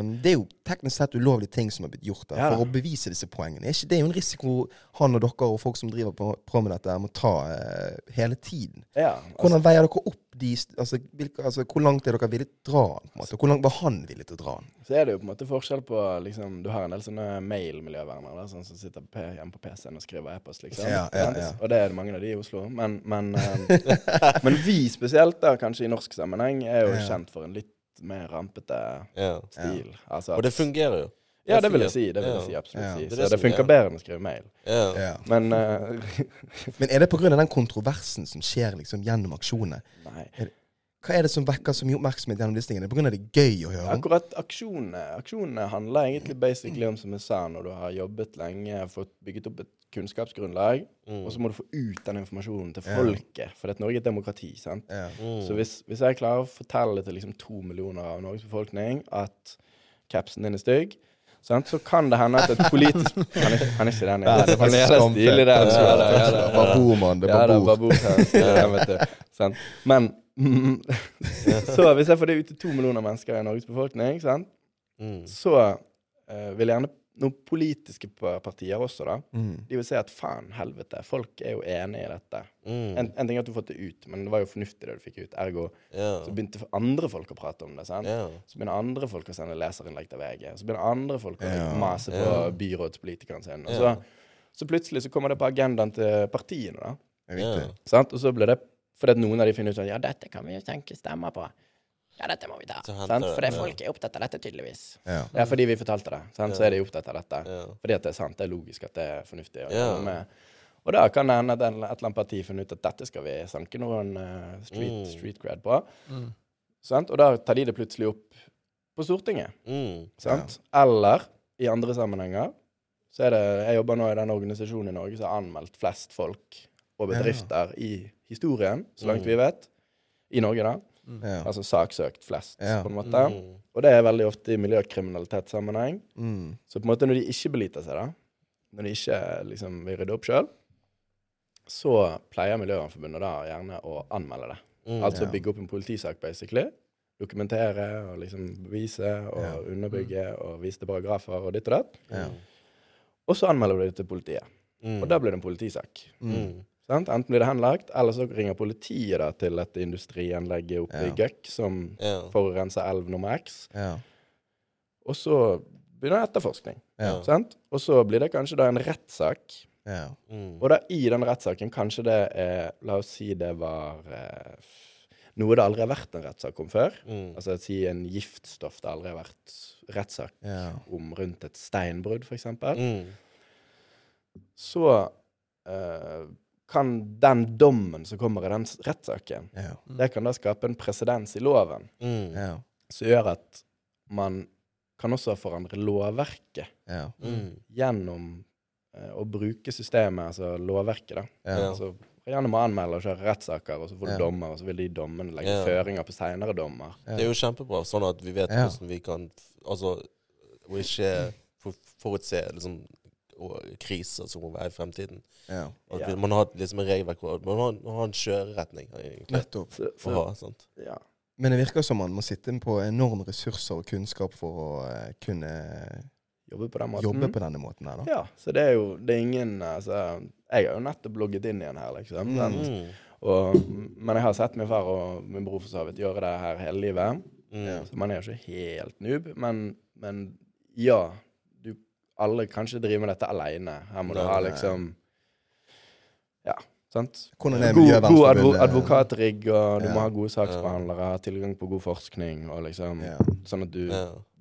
Um, det er jo teknisk sett ulovlige ting som har blitt gjort der, Ja. for å bevise disse poengene. Er ikke det er jo en risiko han og dere og folk som driver på, på med dette, må ta uh, hele tiden. Ja, altså, Hvordan veier dere opp de altså, hvilke, altså, Hvor langt er dere villige til å dra den? på en måte? Hvor langt var han villig til å dra den? så er det jo på en måte forskjell på liksom, Du har en del sånne mail-miljøvernere sånn som sitter på, hjemme på PC-en og skriver e-post, liksom. Ja, ja, ja. Og det er det mange av de i Oslo. Men, men, <laughs> eh, men vi spesielt, da, kanskje i norsk sammenheng, er jo kjent for en litt mer rampete stil. Altså, Og det fungerer jo. Ja, det vil jeg si. Det vil jeg si absolutt Ja. si. Så det det funker ja. bedre enn å skrive mail. Ja. Ja. Men uh, <laughs> Men er det pga. den kontroversen som skjer liksom, gjennom aksjonene? Nei. Hva er det som vekker så mye oppmerksomhet gjennom disse tingene? Pga. det er gøy å høre om? Akkurat aksjonene Aksjonene handler egentlig basically om, som jeg sa, når du har jobbet lenge, fått bygget opp et kunnskapsgrunnlag, Mm. og så må du få ut den informasjonen til folket. folket. For Norge er et demokrati. sant? Yeah. Mm. Så hvis, hvis jeg klarer å fortelle til liksom to millioner av Norges befolkning at capsen din er stygg, sant? så kan det hende at et politisk <laughs> Han er, han er ikke den. Er Han er stilig, den. da, ja, da. Babor-mann. Det er babor. babor. ja, stilig, den, vet du. Sant? Men <laughs> så hvis jeg får det ut til to millioner mennesker i Norges befolkning, sant? Mm. så uh, vil gjerne noen politiske partier også, da. Mm. De vil si at faen, helvete, folk er jo enig i dette. Mm. En, en ting er at du fått det ut, men det var jo fornuftig det du fikk ut. Ergo yeah. så begynte andre folk å prate om det. sant? ja. Så begynner andre folk å sende leserinnlegg til VG. Så begynner andre folk å yeah. mase på yeah. byrådspolitikeren sin. Og så, så plutselig så kommer det på agendaen til partiene, da. Og så blir det fordi at noen av de finner ut sånn Ja, dette kan vi jo tenke stemmer på. Ja, dette må vi ta. For det folk er opptatt av dette, tydeligvis. Ja. Ja, fordi vi fortalte det. Sant? Så er de opptatt av dette. Ja. Fordi at det er sant. Det er logisk at det er fornuftig å Ja. med. Og da kan det hende at et eller annet parti finner ut at dette skal vi sanke noen eh, street, Mm. street cred på. Mm. Og da tar de det plutselig opp på Stortinget. Mm. Sant? Eller i andre sammenhenger så er det Jeg jobber nå i den organisasjonen i Norge som har anmeldt flest folk og bedrifter i historien, så langt Mm. vi vet. I Norge, da. Ja. Altså saksøkt flest, Ja. på en måte. Mm. Og det er veldig ofte i miljøkriminalitetssammenheng. Mm. Så på en måte når de ikke beliter seg, da, når de ikke liksom vil rydde opp sjøl, så pleier Miljøvernforbundet da gjerne å anmelde det. Mm. Altså Ja. bygge opp en politisak, basically. Dokumentere og liksom bevise og Ja. underbygge og vise til paragrafer og ditt og datt. Ja. Og så anmelder du det til politiet. Mm. Og da blir det en politisak. Mm. Sant? Enten blir det henlagt, eller så ringer politiet da til et industrianlegg oppe i Ja. Gøkk som Ja. forurenser elv nummer X. Ja. Og så begynner etterforskning. Og så blir det kanskje da en rettssak. Ja. Mm. Og da i den rettssaken, kanskje det er La oss si det var eh, noe det aldri har vært en rettssak om før. Mm. Altså si en giftstoff det aldri har vært rettssak om rundt et steinbrudd, f.eks. Mm. Så eh, kan den dommen som kommer i den rettssaken, Ja. det kan da skape en presedens i loven Mm. Ja. som gjør at man kan også forandre lovverket Ja. Mm. gjennom eh, å bruke systemet, altså lovverket, da. Ja. Altså, gjennom å anmelde og kjøre rettssaker, og så får du Ja. dommer, og så vil de dommene legge Ja. føringer på seinere dommer. Det er jo kjempebra, sånn at vi vet Ja. hvordan vi kan Altså, og ikke forutse liksom kriser som må være i fremtiden. ja. At Ja. man har liksom en regelverk man har, man har en kjøreretning, egentlig, Nettopp. For, for ha. sant? ja. Men det virker som man må sitte på enorme ressurser og kunnskap for å eh, kunne Jobbe på den måten. jobbe på denne måten her, da. Ja, så det er jo det er ingen altså, Jeg har jo nettopp logget inn igjen her, liksom. Mm. Mm. Og, men jeg har sett min far og min bror for så vidt gjøre det her hele livet. Mm. Så man er jo ikke helt noob. Men, men ja, Alle kan ikke drive med dette aleine. Her må du ha liksom Ja, sant? God, god advo advokatrigg, og du Ja. må ha gode saksbehandlere, ha tilgang på god forskning, og liksom. Sånn at du.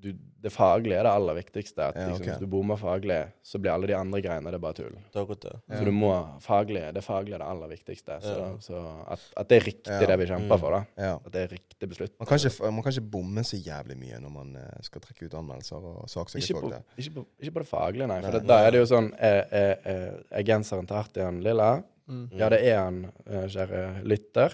Du Det faglige er det aller viktigste. At Ja, liksom. Hvis du bommer faglig, så blir alle de andre greiene det er bare tull. Det er godt. Ja. Så du må faglig, Det faglige er det aller viktigste. Så, Ja. så at, at det er riktig, Ja. det vi kjemper Mm. for, da. Ja. At det er riktig beslutt. Man kan, ikke, man kan ikke bomme så jævlig mye når man eh, skal trekke ut anmeldelser og saksøke Ikke folk på, ikke, på, ikke på det faglige, nei. For Nei. det, da er det jo sånn Er, er, er, er genseren til Hartian lilla? Mm. Ja, det er han, eh, kjære lytter.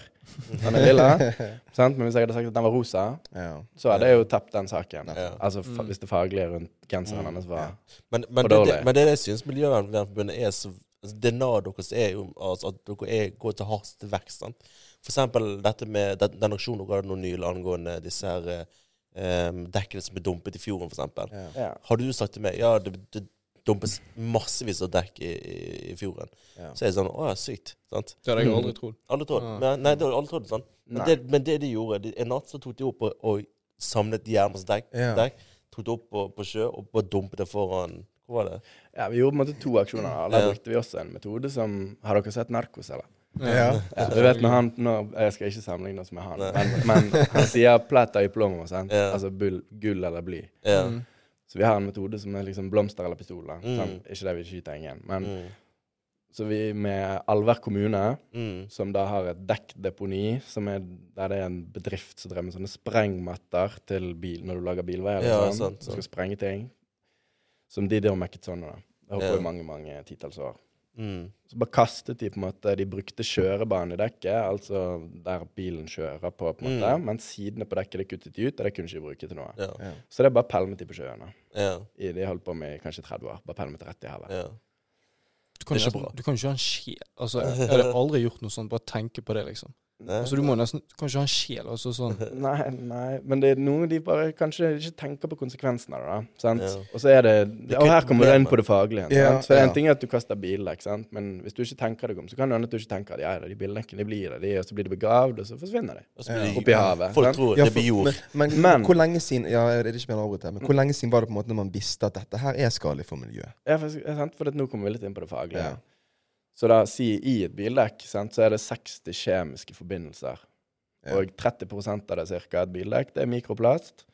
Han er lilla. <laughs> sant? Men hvis jeg hadde sagt at den var rosa, Ja. så hadde jeg jo tapt den saken. Ja. Altså fa Mm. hvis det faglige rundt genseren Mm. hennes var Men, men, For dårlig. det, men det jeg syns Miljøvernforbundet er så altså, DNA deres er jo altså, at dere er, går til hardest vekst. sant? For eksempel dette med den, den aksjonen dere hadde nå nylig angående disse her um, dekkene som ble dumpet i fjorden, eksempel. Ja. Ja. Hadde du sagt til meg ja, det, det dumpes massevis av dekk i, i, fjorden, Ja. så er det sånn Å ja, sykt. sant? Det hadde jeg aldri trodd. Alle trodd. Ja. Men, nei, det hadde aldri trodd sånn. Men Nei. det, men det de gjorde de, En natt så tok de opp og, og samlet jernbanes dekk, Ja. dekk, tok det opp på, på sjø og bare dumpet det foran Hvor var det? ja, vi gjorde på en måte to aksjoner. Der Ja. brukte vi også en metode som Har dere sett Narkos, eller? Ja. Ja, du vet når han når, Jeg skal ikke sammenligne oss med han, men, men han sier 'plata i plomo', sant? Ja. altså bull, gull eller bly. Ja. Mm. Så vi har en metode som er liksom blomster eller pistol. da. Mm. Sånn, ikke det vi skyter ingen. Men Mm. så vi med Alver kommune, Mm. som da har et dekkdeponi, som er, der det er en bedrift som driver med sånne sprengmatter til bil når du lager bilveier. Ja, sånn, sant, Du skal sprenge ting. Som de der mekket sånn. da. Det har holdt på i mange mange titalls år. Mm. Så bare kastet de på en måte De brukte kjørebanedekket, altså der bilen kjører på, på en måte. Mm. Men sidene på dekket det kuttet de ut, og det kunne ikke de bruke til noe. Ja. Ja. Så det bare pælmet de på sjøen. Ja. I, de holdt på med i kanskje 30 år. Bare pælmet rett i havet. ja. Du kan, jo ikke du kan ikke ha en skje... Altså, <laughs> jeg hadde aldri gjort noe sånt. Bare tenke på det, liksom. Nei. Altså, du må nesten kanskje kan ikke ha en sjel altså sånn. <laughs> Nei, nei, men det er noe de bare kanskje ikke tenker på konsekvensene av det. da, sant? Ja. Og så er det, Det er Og her kommer du inn på det faglige. Ja, sant? For ja. En ting er at du kaster bildekk, sant? men hvis du ikke tenker deg om, så kan det hende at du ikke tenker at ja, de bilene de blir det, og så blir de begravd, og så forsvinner de. Så blir Oppi havet. Folk sant? tror Ja, det blir jord. Men, men, <laughs> Men- hvor lenge siden Ja, det er ikke mer avbryt her, men hvor lenge siden var det på en måte når man visste at dette her er skadelig for miljøet? Ja, for, sant? for at nå kommer vi litt inn på det faglige. Ja. Så da, si i et bildekk, sant, så er det 60 kjemiske forbindelser. Ja. Og 30 av det cirka et bildekk, det er mikroplast.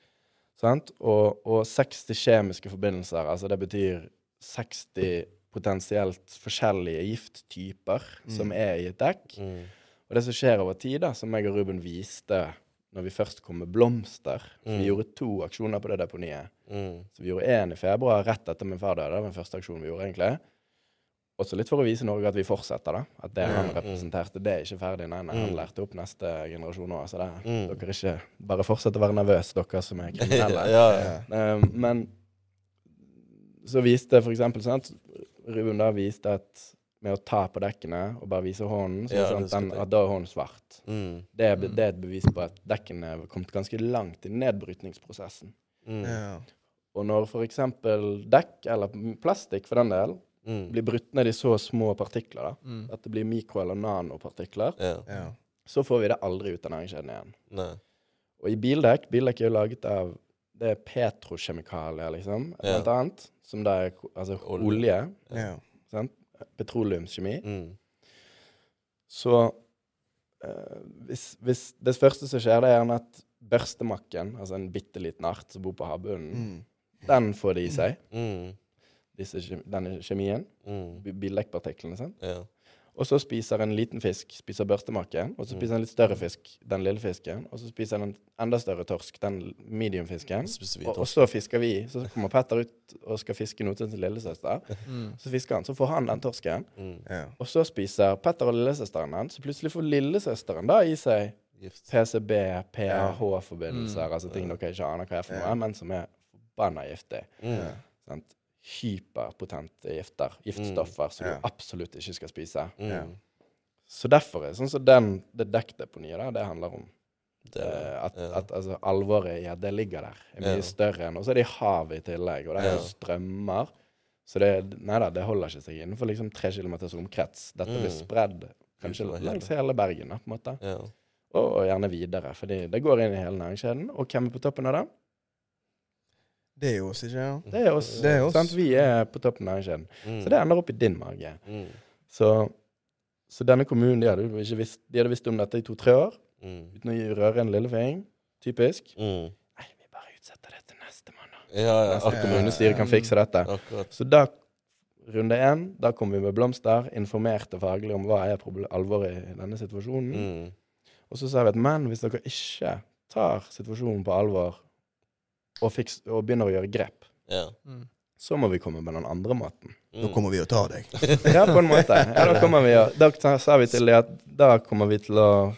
Sant? Og, og 60 kjemiske forbindelser, altså det betyr 60 potensielt forskjellige gifttyper som er i et dekk. Mm. Og det som skjer over tid, da, som jeg og Ruben viste når vi først kom med blomster mm. Vi Mm. gjorde to aksjoner på det deponiet. Mm. Så vi gjorde én i februar, rett etter min far døde. Det var den første aksjonen vi gjorde, egentlig. Også litt for å vise Norge at vi fortsetter, da. At det han Mm, mm. representerte, det er ikke ferdig. Nei, nei, han Mm. lærte opp neste generasjon òg. Så det, Mm. dere ikke bare fortsett å være nervøse, dere som er kriminelle. <laughs> ja, ja. Um, men så viste for eksempel, sant Ruben da viste at med å ta på dekkene og bare vise hånden, så Ja, den, at da er hånden svart. Mm. Det er, det er et bevis på at dekkene er kommet ganske langt i nedbrytningsprosessen. Mm. Ja. Og når f.eks. dekk, eller plastikk for den del, Mm. blir brutt ned i så små partikler, da, Mm. at det blir mikro- eller nanopartikler, Ja. Ja. så får vi det aldri ut av næringskjeden igjen. Nei. Og i bildekk Bildekk er jo laget av Det er petrokjemikalier, liksom, Ja. blant annet. Som da er altså, Olje. olje. Ja. Petroleumskjemi. Mm. Så uh, hvis, hvis det første som skjer, det er gjerne at børstemakken, altså en bitte liten art som bor på havbunnen, Mm. den får det i seg, Mm. Disse, denne kjemien. Mm. bi- Bildekkpartiklene. Ja. Og så spiser en liten fisk spiser børstemaken, og så spiser en litt større fisk den lille fisken, og så spiser en enda større torsk den mediumfisken. Og, og så fisker vi. Så kommer Petter ut og skal fiske noe til sin lillesøster. Mm. Så fisker han, så får han den torsken. Mm. Ja. Og så spiser Petter og lillesøsteren den. Så plutselig får lillesøsteren da i seg Gift. PCB, PAH-forbindelser, Mm. altså ting dere ikke aner hva er for noe, Ja. men som er forbanna giftig. Mm. Sant? Hyperpotente gifter. Giftstoffer som Ja. du absolutt ikke skal spise. Mm. Så derfor er sånn som den, det dekkdeponiet der, det handler om Det, eh, at, ja. at altså, alvoret i at det ligger der, er mye Ja. større enn Og så er det i havet i tillegg, og det er jo Ja. strømmer. Så det, nei da, det holder ikke seg innenfor liksom tre kilometers omkrets. Dette blir Mm. spredd kanskje langs hele Bergen, da, på en måte. ja. Og, og gjerne videre, fordi det går inn i hele næringskjeden. Og hvem er på toppen av det? Det er oss, ikke sant? Det er oss. Det er oss. Sant? Vi er på toppen av næringskjeden. Mm. Så det ender opp i din mage. Mm. Så, så denne kommunen de hadde, ikke visst, de hadde visst om dette i to-tre år, Mm. uten å røre en lillefing. Typisk. Mm. Nei, vi bare utsetter det til neste måned. Ja, ja. Neste kommunestyre kan fikse dette. akkurat. Så da, runde én, da kom vi med blomster, informerte faglig om hva er alvoret i denne situasjonen. Mm. Og så sa vi at men hvis dere ikke tar situasjonen på alvor og, fiks, og begynner å gjøre grep, Ja. Mm. så må vi komme med den andre måten. Mm. Nå kommer vi og tar deg. <laughs> Ja, på en måte. Ja, da kommer vi Da sa- vi til dem at da kommer vi til å.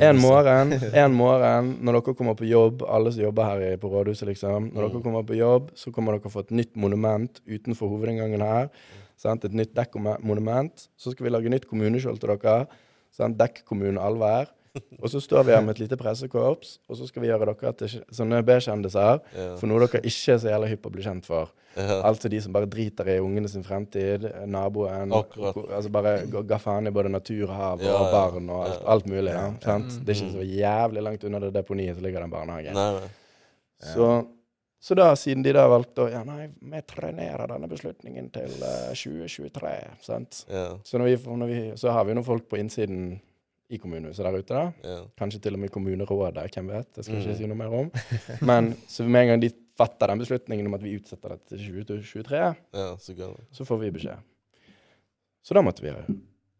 En morgen, <laughs> en morgen når dere kommer på jobb, alle som jobber her på rådhuset, liksom. Når Mm. dere kommer på jobb, så kommer dere få et nytt monument utenfor hovedinngangen her. Sant? Et nytt dekkmonument. Så skal vi lage nytt kommuneskjold til dere. Sant? Dekk-kommune Alvær. Og så står vi her med et lite pressekorps, og så skal vi gjøre dere til sånne B-kjendiser Ja. for noe dere ikke er så jævla hypp på å bli kjent for. Ja. Altså de som bare driter i ungene sin fremtid, naboen Akkurat. Altså bare ga faen i både natur, hav og barn og alt, alt mulig. Ja, sant? Mm. Det er ikke så jævlig langt unna det deponiet som ligger den barnehagen. Nei, nei. Så, så da, siden de da valgte å Ja, nei, vi trenerer denne beslutningen til uh, 2023, sant. Yeah. Så, vi, vi, så har vi noen folk på innsiden i kommunehuset der ute, da. Ja. Kanskje til og med kommunerådet, hvem vet. Det skal jeg Mm. ikke si noe mer om. <laughs> Men så med en gang de fatter den beslutningen om at vi utsetter det til 2023, ja, så så får vi beskjed. Så da måtte vi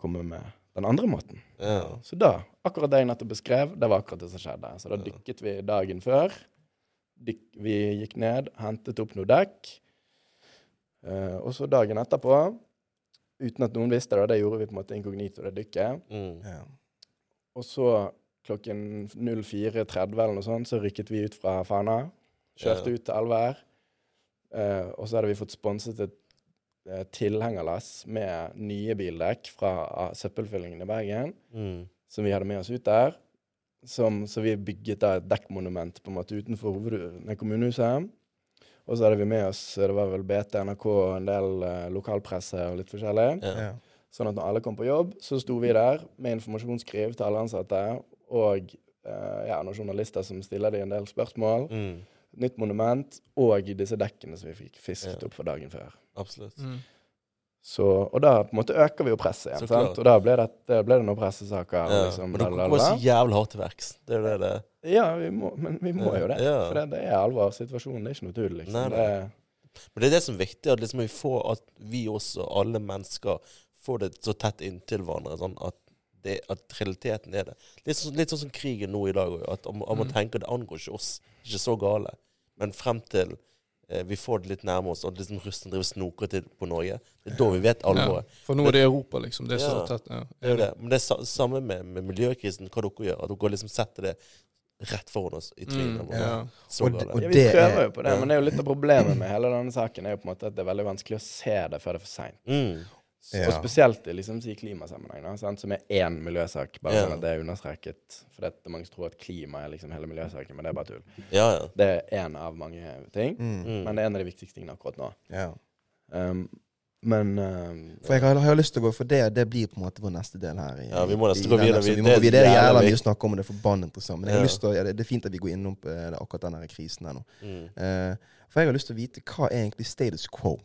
komme med den andre måten. Ja. Så da, akkurat det jeg nettopp beskrev, det var akkurat det som skjedde. Så da Ja. dykket vi dagen før. Dyk, vi gikk ned, hentet opp noe dekk. Uh, og så dagen etterpå, uten at noen visste det, det gjorde vi på en måte inkognito, det dykket. Mm. Ja. Og så klokken 04.30 eller noe sånt, så rykket vi ut fra Fana. Kjørte Ja. ut til Alvær. Uh, og så hadde vi fått sponset et eh, tilhengerlass med nye bildekk fra uh, søppelfyllingen i Bergen. Mm. som vi hadde med oss ut der. Som, så vi bygget da et dekkmonument på en måte utenfor hoved- kommunehuset. Og så hadde vi med oss det var vel BT, NRK, en del uh, lokalpresse og litt forskjellig. Ja. Sånn at når alle kom på jobb, så sto vi der med informasjonsskriv til alle ansatte, og uh, ja, noen journalister som stiller dem en del spørsmål. Mm. Nytt monument, og disse dekkene som vi fikk fisket Ja. opp for dagen før. Absolutt. Mm. Så, og da på en måte øker vi jo presset igjen. Sant? Og da ble det, det ble det noen pressesaker. Ja. Liksom, Men dere går så jævlig hardt til verks. Det er jo det det Ja, vi må, men vi må jo det. Ja. For det, det er alvor. Situasjonen det er ikke noe tull. Liksom. Nei, nei. Det, Men det er det som er viktig, at liksom vi får at vi også, alle mennesker, får det så tett inntil hverandre. Sånn at, det, at realiteten er det. Litt så, litt sånn som krigen nå i dag òg. At om, om man Mm. tenker det angår ikke oss. Ikke så gale. Men frem til eh, vi får det litt nærme oss, og liksom Russland driver snoker til på Norge, det er da vi vet alvoret. Ja, for nå er det Europa, liksom. Det er så Ja. tett. Ja. Det er det. Men det er sa samme med, med miljøkrisen, hva dere gjør. At dere liksom setter det rett foran oss i trynet. Mm, ja. Og ja, vi prøver er- jo på det, men det er jo litt av problemet med hele denne saken er jo på en måte at det er veldig vanskelig å se det før det er for seint. Mm. Ja. Og spesielt i liksom, i klimasammenheng, da, som er én miljøsak. Bare Ja. sånn at det er understreket. For det er mange som tror at klima er liksom hele miljøsaken, men det er bare tull. Ja, ja. Det er én av mange ting, Mm. Mm. men det er en av de viktigste tingene akkurat nå. Ja. Um, men um, For jeg har, har lyst til å gå for det. Det blir på en måte vår neste del her. I, Ja, vi må nesten gå videre. Vi- Vi må det gå videre. Det er jævla mye å snakke om, og det er forbannet interessant. Men jeg har lyst til å, ja, det, det er fint at vi går innom på eh, akkurat denne krisen her nå. Mm. Uh, for jeg har lyst til å vite hva er egentlig status quo?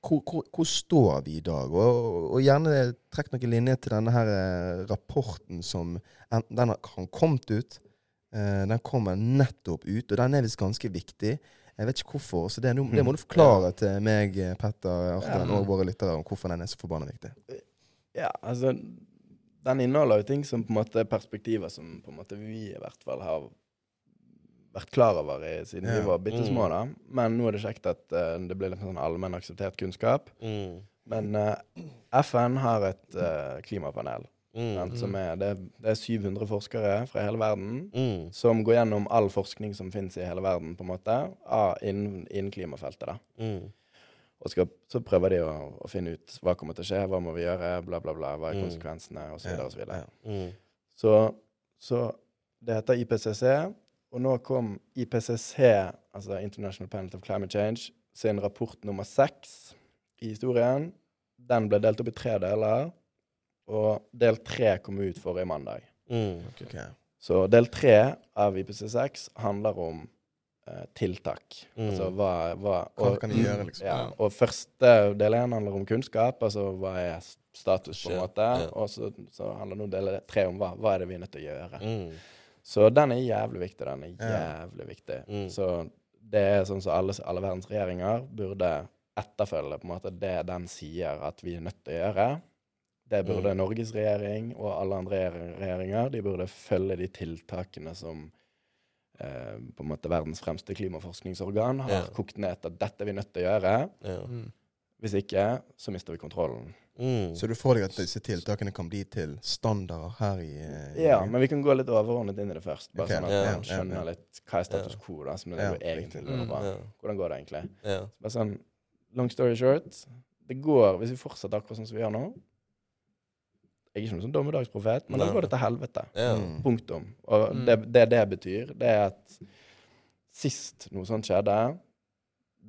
Hvor, hvor, hvor står vi i dag? Og, og, gjerne trekk noen linjer til denne her eh, rapporten som Den har kommet ut. Eh, den kommer nettopp ut, og den er visst ganske viktig. Jeg vet ikke hvorfor, så det, det må du forklare til meg, eh, Petter, Arten og våre lyttere om hvorfor den er så forbanna viktig. Ja, altså Den inneholder jo ting som på en måte er perspektiver som på en måte vi i hvert fall har vært klar over i, siden Ja. vi var bitte små. Mm. da. Men nå er det kjekt at uh, det blir litt sånn allmenn akseptert kunnskap. Mm. Men uh, FN har et uh, klimapanel. sant, Mm. som er, det, det er 700 forskere fra hele verden Mm. som går gjennom all forskning som finnes i hele verden, på en måte, innen, innen klimafeltet. da. Mm. Og skal, så prøver de å, å finne ut hva kommer til å skje, hva må vi gjøre, bla, bla, bla, hva er Mm. konsekvensene, osv. Ja, osv. ja. Mm. Så, så det heter IPCC, og nå kom IPCC, altså International Panel of Climate Change, sin rapport nummer seks i historien. Den ble delt opp i tre deler, og del tre kom ut forrige mandag. Mm. Ok. Så del tre av IPCC6 handler om eh, tiltak. Mm. Altså hva, hva Hva kan de gjøre, liksom? Ja, og første del én handler om kunnskap, altså hva er status, på en måte. ja. Og så, så handler nå del tre om hva, hva er det vi er nødt til å gjøre. Mm. Så den er jævlig viktig. Den er jævlig viktig. Mm. Så det er sånn som alle, alle verdens regjeringer burde etterfølge på en måte det den sier at vi er nødt til å gjøre. Det burde Mm. Norges regjering og alle andre regjeringer de burde følge de tiltakene som eh, på en måte verdens fremste klimaforskningsorgan har Ja. kokt ned til at dette er vi nødt til å gjøre. Ja. Mm. Hvis ikke, så mister vi kontrollen. Mm. Så du får deg at disse tiltakene kan bli til standarder her i i- Ja, men vi kan gå litt overordnet inn i det først. Bare okay, sånn at yeah, man skjønner yeah. litt hva er status quo, da, som Ja, det går egentlig riktig. lurer på. Ja. Hvordan går det egentlig? Ja. Bare sånn, long story short, det går, hvis vi fortsetter akkurat sånn som vi gjør nå Jeg er ikke noen sånn dommedagsprofet, men da går det til helvete. Mm. Punktum. Og Mm. det, det det betyr, det er at sist noe sånt skjedde,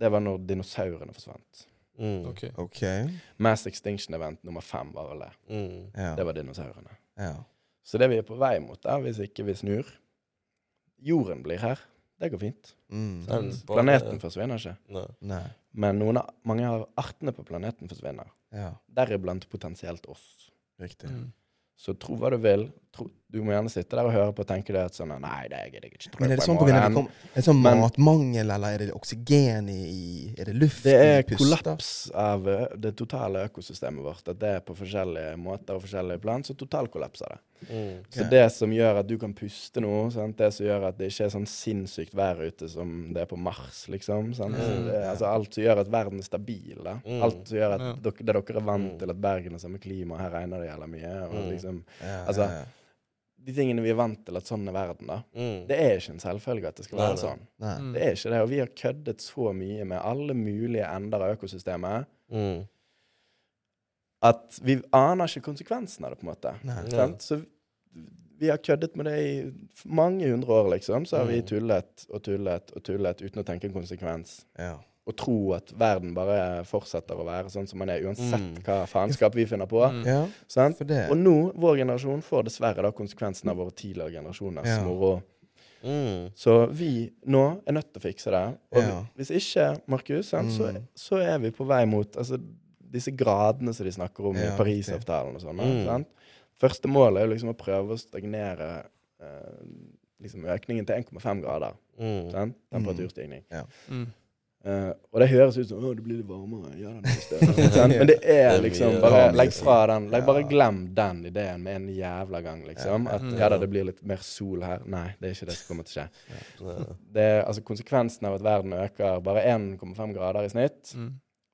det var når dinosaurene forsvant. Mm. Ok. Okay. Mass Extinction Event nummer fem var vel det. Mm. Ja. Det var dinosaurene. ja. Så det vi er på vei mot, der, hvis ikke vi snur Jorden blir her. Det går fint. Mm. Den bare- Planeten forsvinner ikke. Nei. Nei. Men noen av, mange av artene på planeten forsvinner. Ja, Deriblant potensielt oss. riktig. Mm. Så tro hva du vil. Tro, du må gjerne sitte der og høre på og tenke det at sånn Nei, det gidder jeg ikke tro Men er det sånn på grunn av det kom, er det sånn Men- matmangel, eller er det oksygen i, i Er det luft Det er kollaps av det totale økosystemet vårt. At det er på forskjellige måter og forskjellige plan, så totalkollapser det. Mm. Så det som gjør at du kan puste nå, sant? det som gjør at det ikke er sånn sinnssykt vær ute som det er på Mars, liksom. Sant? Mm. Det, altså alt som gjør at verden er stabil. Da. Mm. Alt som gjør at Ja. dere, det dere er vant Mm. til at Bergen har samme klima, her regner det jævla mye. Og Mm. liksom, Ja, Altså, ja, ja. De tingene vi er vant til at sånn er verden, da. Mm. Det er ikke en selvfølge at det skal være nei. sånn. Nei. Mm. Det er ikke det. Og vi har køddet så mye med alle mulige ender av økosystemet Mm. at vi aner ikke konsekvensen av det, på en måte. Nei. Så Vi har køddet med det i mange hundre år, liksom. Så har vi Mm. tullet og tullet og tullet uten å tenke en konsekvens. Ja. Og tro at verden bare fortsetter å være sånn som man er, uansett Mm. hva faenskap vi finner på. Mm. ja, Sant? for det Og nå, vår generasjon, får dessverre da konsekvensen av våre tidligere generasjoners Ja. moro. Mm. Så vi nå er nødt til å fikse det. Og Ja. hvis ikke, Markus, sant, så, Mm. så er vi på vei mot altså, disse gradene som de snakker om Ja, i Parisavtalen og sånn. Mm. sant? Første målet er liksom å prøve å stagnere eh, liksom økningen til 1,5 grader. Mm. Sant? Temperaturstigning. Mm. Eh, og det høres ut som å, det blir litt varmere. Ja? <laughs> Men det er liksom Bare legg fra den. Legg, bare glem den ideen med en jævla gang, liksom. At Mm. ja da, det blir litt mer sol her. Nei, det er ikke det som kommer til å skje. Det er, altså Konsekvensen av at verden øker bare 1,5 grader i snitt, Mm.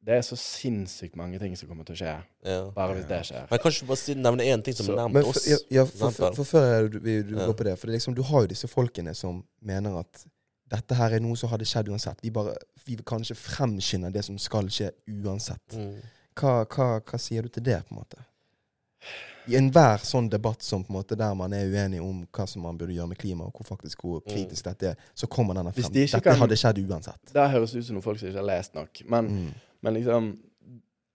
det er så sinnssykt mange ting som kommer til å skje. Ja. Bare hvis det skjer. Men kanskje du bare nevne én ting som er nærmet oss? ja, ja, for, for, for før du, vi- du Ja. går på det For det liksom, du har jo disse folkene som mener at dette her er noe som hadde skjedd uansett. Vi bare, vi vil kanskje fremskynder det som skal skje uansett. Mm. Hva, hva, hva sier du til det, på en måte? I enhver sånn debatt som på en måte der man er uenig om hva som man burde gjøre med klima, og hvor faktisk hvor kritisk dette er, så kommer denne frem. de Dette kan- hadde skjedd uansett. Det høres ut som noen folk som ikke har lest nok. Men, Mm. men liksom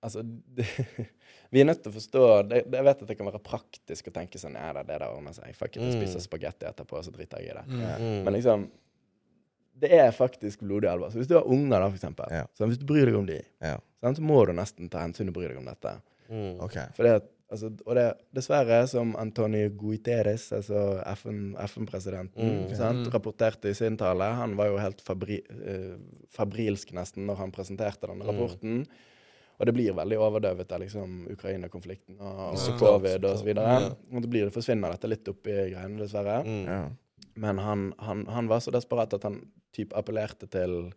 Altså det, <laughs> Vi er nødt til å forstå det, Jeg vet at det kan være praktisk å tenke sånn Ja, det, det der ordner seg. Fuck it, jeg Mm. spiser spagetti etterpå, så driter jeg i det. Mm. Mm. Men liksom Det er faktisk blodig alvor. Så hvis du har unger, da, for eksempel, Ja. så hvis du bryr deg om de, Ja. så må du nesten ta hensyn og bry deg om dette. Mm. Okay. For det, at- altså, og det, dessverre, som Antonio Guiteres, altså FN FN-presidenten, Mm. sant, Mm. rapporterte i sin tale Han var jo helt fabri, eh, fabrilsk nesten når han presenterte denne Mm. rapporten. Og det blir veldig overdøvet av liksom, Ukraina-konflikten og, og ja, covid så og så videre. Ja. Og det blir, forsvinner dette litt oppi greiene, dessverre. Mm. Ja. Men han, han, han var så desperat at han typ appellerte til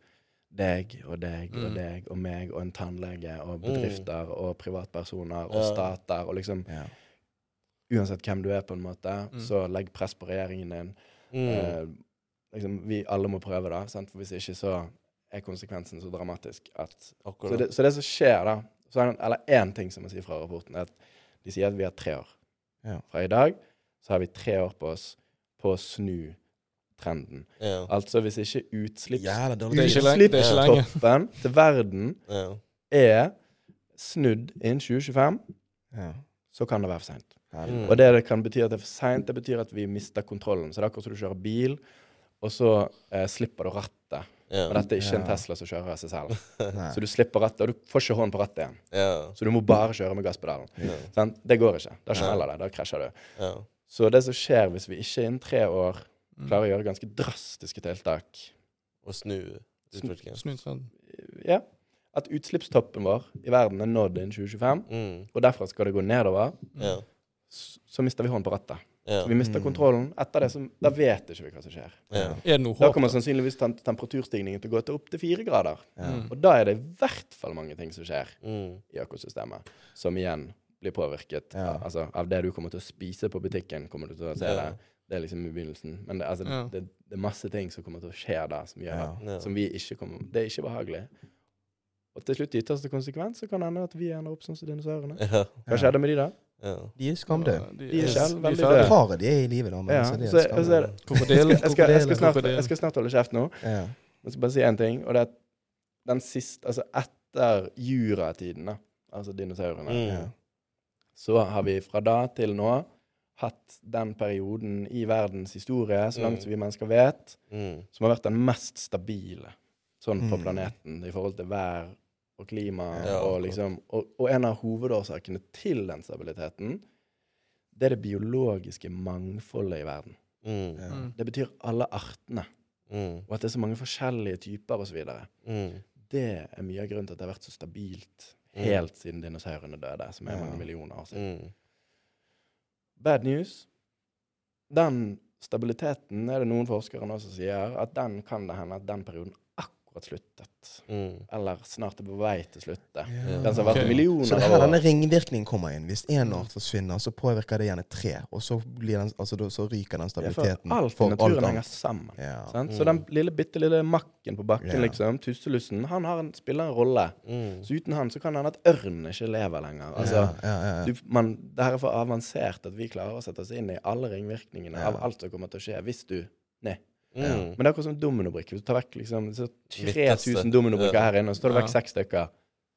deg og deg og Mm. deg og meg og en tannlege og Mm. bedrifter og privatpersoner og Ja. stater og liksom Ja. Uansett hvem du er, på en måte, Mm. så legg press på regjeringen din. Mm. Eh, liksom, vi alle må prøve da. sant? for hvis ikke så er konsekvensen så dramatisk at Så det, så det som skjer, da så er det, Eller én ting som jeg sier fra rapporten, er at de sier at vi har tre år. Ja. Fra i dag så har vi tre år på oss på å snu trenden. Ja. Altså hvis ikke utslipps, utslippstoppen til verden Ja. er snudd innen 2025, Ja. så kan det være for seint. Mm. Og det det kan bety at det er for seint, det betyr at vi mister kontrollen. Så det er akkurat som du kjører bil, og så eh, slipper du rattet. Ja. Og dette er ikke en Tesla som kjører av seg selv. <laughs> Så du slipper rattet, og du får ikke hånd på rattet igjen. Ja. Så du må bare kjøre med gasspedalen. Det går ikke. Da smeller det. Da krasjer du. Så det som skjer hvis vi ikke innen tre år Mm. klarer å gjøre ganske drastiske tiltak Og snu utviklingen. Snu snu Ja. At utslippstoppen vår i verden er nådd innen 2025, Mm. og derfra skal det gå nedover, Ja. så, så mister vi hånd på rattet. Ja. Så vi mister Mm. kontrollen. Etter det som, Da vet ikke vi hva som skjer. Ja. Er det noe Da kommer sannsynligvis temperaturstigningen til å gå til opp til fire grader. Ja. Mm. Og da er det i hvert fall mange ting som skjer Mm. i økosystemet, som igjen blir påvirket Ja. altså, av det du kommer til å spise på butikken. kommer du til å se Ja. det. Det er liksom i begynnelsen. Men det, altså, Ja. det, det er masse ting som kommer til å skje da, som, gjør, som vi ikke kommer Det er ikke behagelig. Og til slutt, i ytterste konsekvens, så kan det hende at vi ender opp sånn som dinosaurene. Ja. Hva skjedde med de da? Ja. De er skamdøde. De er selv veldig døde. Paret de er i live, da. Men Ja, så de er skamdøde. Jeg jeg, jeg, jeg skal snart holde kjeft nå. Ja. Jeg skal bare si en ting, og det er at den siste Altså etter juratiden, da, altså dinosaurene, Mm. Så har vi fra da til nå hatt den perioden i verdens historie, så langt Mm. som vi mennesker vet, Mm. som har vært den mest stabile sånn på Mm. planeten i forhold til vær og klima. Ja, og, liksom, og, og en av hovedårsakene til den stabiliteten, det er det biologiske mangfoldet i verden. Mm. Ja. Mm. Det betyr alle artene, Mm. og at det er så mange forskjellige typer osv. Mm. Det er mye av grunnen til at det har vært så stabilt Mm. Helt siden dinosaurene døde, som er mange millioner år siden. Mm. Bad news. Den stabiliteten er det noen forskere nå som sier at den kan det hende at den perioden akkurat sluttet. Mm. Eller snart er på vei til å slutte. Ja. Den som har vært okay. millioner Så det er av her år. denne ringvirkningen kommer inn. Hvis én art forsvinner, så påvirker det gjerne tre. Og så, blir den, altså, så ryker den Ja, for alt i for naturen alt henger sammen. Ja. Sant? Mm. Så den lille, bitte lille makken på bakken, Ja. liksom, tusselussen, han har en, spiller en rolle. Mm. Så uten han så kan det hende at ørnen ikke lever lenger. Altså, ja, ja, ja, ja. du, man, det her er for avansert at vi klarer å sette oss inn i alle ringvirkningene Ja. av alt som kommer til å skje hvis du Nei. Mm. Men det er akkurat som dominobrikker. Hvis du tar vekk liksom, 3000 dominobrikker Ja. her inne, og så tar du Ja. vekk seks stykker.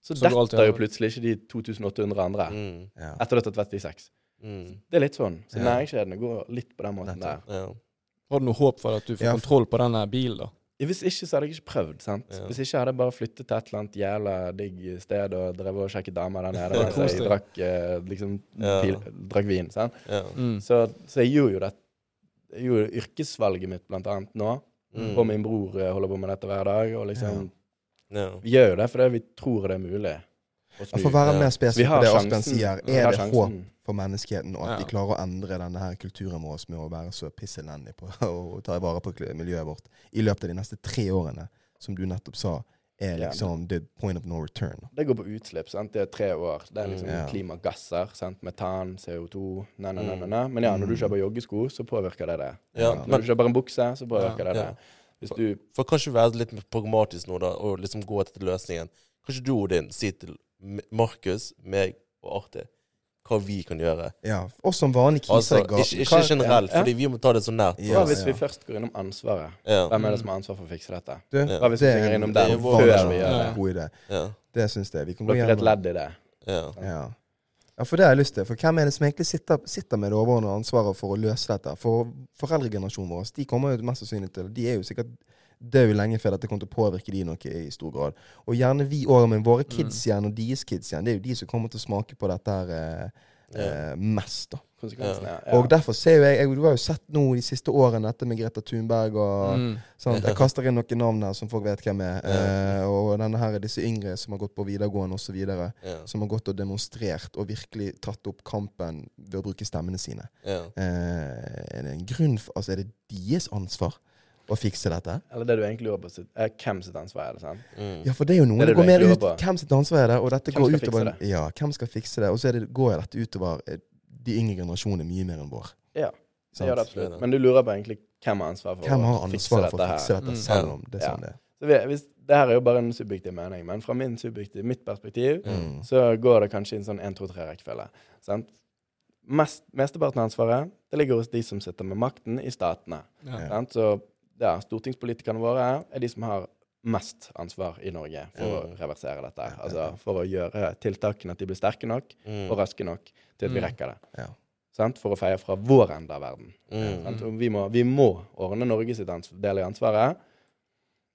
Så, Så detter jo plutselig ikke de 2800 andre Mm. ja. etter du har tatt vekk de seks. Mm. Det er litt sånn. Så Ja. næringskjedene går litt på den måten der. Ja. Har du noe håp for at du får Ja. kontroll på denne bilen, da? Hvis ikke, så hadde jeg ikke prøvd. sant? Ja. Hvis ikke hadde jeg bare flyttet til et eller annet jævla digg sted og drevet og sjekket damer der nede. <laughs> Mens jeg drakk, eh, liksom, Ja. pil, drakk vin. sant? Ja. Mm. Så, så jeg gjorde jo det. Jeg gjorde yrkesvalget mitt blant annet nå. Mm. Og min bror eh, holder på med dette hver dag. Og liksom, Ja. Vi gjør jo det fordi vi tror det er mulig. Ja. For å være mer spesifikk på det Asbjørn sier, er det sjansen. håp for menneskeheten, og at Ja. de klarer å endre denne her kulturen vår med å være så pisselendig på <laughs> og ta vare på miljøet vårt i løpet av de neste tre årene, som du nettopp sa, er Ja. liksom the point of no return. Det går på utslipp. sant? Det er tre år. Det er liksom Mm, ja. klimagasser. sant? Metan, CO2 na, na, na, na, na. Men ja, når du Mm. kjøper joggesko, så påvirker det det. Ja, Ja. Når men du kjøper en bukse, så påvirker det Ja. det. Hvis du for kanskje være litt pragmatisk nå, da, og liksom gå etter løsningen. Kanskje du, Odin, si til Markus, meg og Arti hva vi kan gjøre. Ja, oss som vanlige Altså, kiser i ikke, ikke generelt, Ja. fordi vi må ta det så nært. Ja, Hva hvis vi først går innom ansvaret? Ja. Hvem er det som har ansvar for å fikse dette? Du, Ja. Hva hvis vi det er springer innom det er før vi gjør det? God idé. Ja. Det syns jeg. Vi kan gå gjennom. er et ledd i det. Ja. Ja. ja, for det har jeg lyst til. For hvem er det som egentlig sitter, sitter med det overordnede ansvaret for å løse dette? For foreldregenerasjonen vår, de kommer jo mest sannsynlig til De er jo sikkert døde lenge før dette kommer til å påvirke de noe i stor grad. Og gjerne vi òg, men våre kids igjen, og deres kids igjen, det er jo de som kommer til å smake på dette her eh, eh, mest, da. Ja. Og derfor ser jo jeg, jeg Du har jo sett nå de siste årene dette med Greta Thunberg og Mm. Sånn, jeg kaster inn noen navn her som folk vet hvem er. Ja. Uh, og denne her, er disse yngre som har gått på videregående osv. Ja. Som har gått og demonstrert og virkelig tatt opp kampen ved å bruke stemmene sine. Ja. Uh, er det en grunn for, altså er det deres ansvar å fikse dette? Eller det du egentlig lurer på, er hvem sitt ansvar er det? sant? Mm. Ja, for det er jo noen Det det, går mer ut på. Hvem sitt ansvar er det? Og dette Hvem går utover det Ja, hvem skal fikse det? Og så er det, går dette utover eh, de yngre generasjonene mye mer enn vår. Ja, det gjør det absolutt. Men du lurer på egentlig hvem har ansvar for Hvem har å fikse ansvaret for å fikse dette, Mm. selv om det er Ja. sånn det er? Så vi, hvis, det her er jo bare en subjektiv mening, men fra min subjektiv, mitt perspektiv Mm. så går det kanskje i en sånn 1-2-3-rekkefølge. sant? Mest, Mesteparten av ansvaret det ligger hos de som sitter med makten i statene. Ja. Ja. Sant? Så ja, stortingspolitikerne våre er de som har mest ansvar i Norge for å Mm. reversere dette. Altså for å gjøre tiltakene at de blir sterke nok Mm. og raske nok til at vi Mm. rekker det. Ja. Sant? For å feie fra vår ende av verden. Mm. Vi, må, vi må ordne Norge sitt del i ansvaret.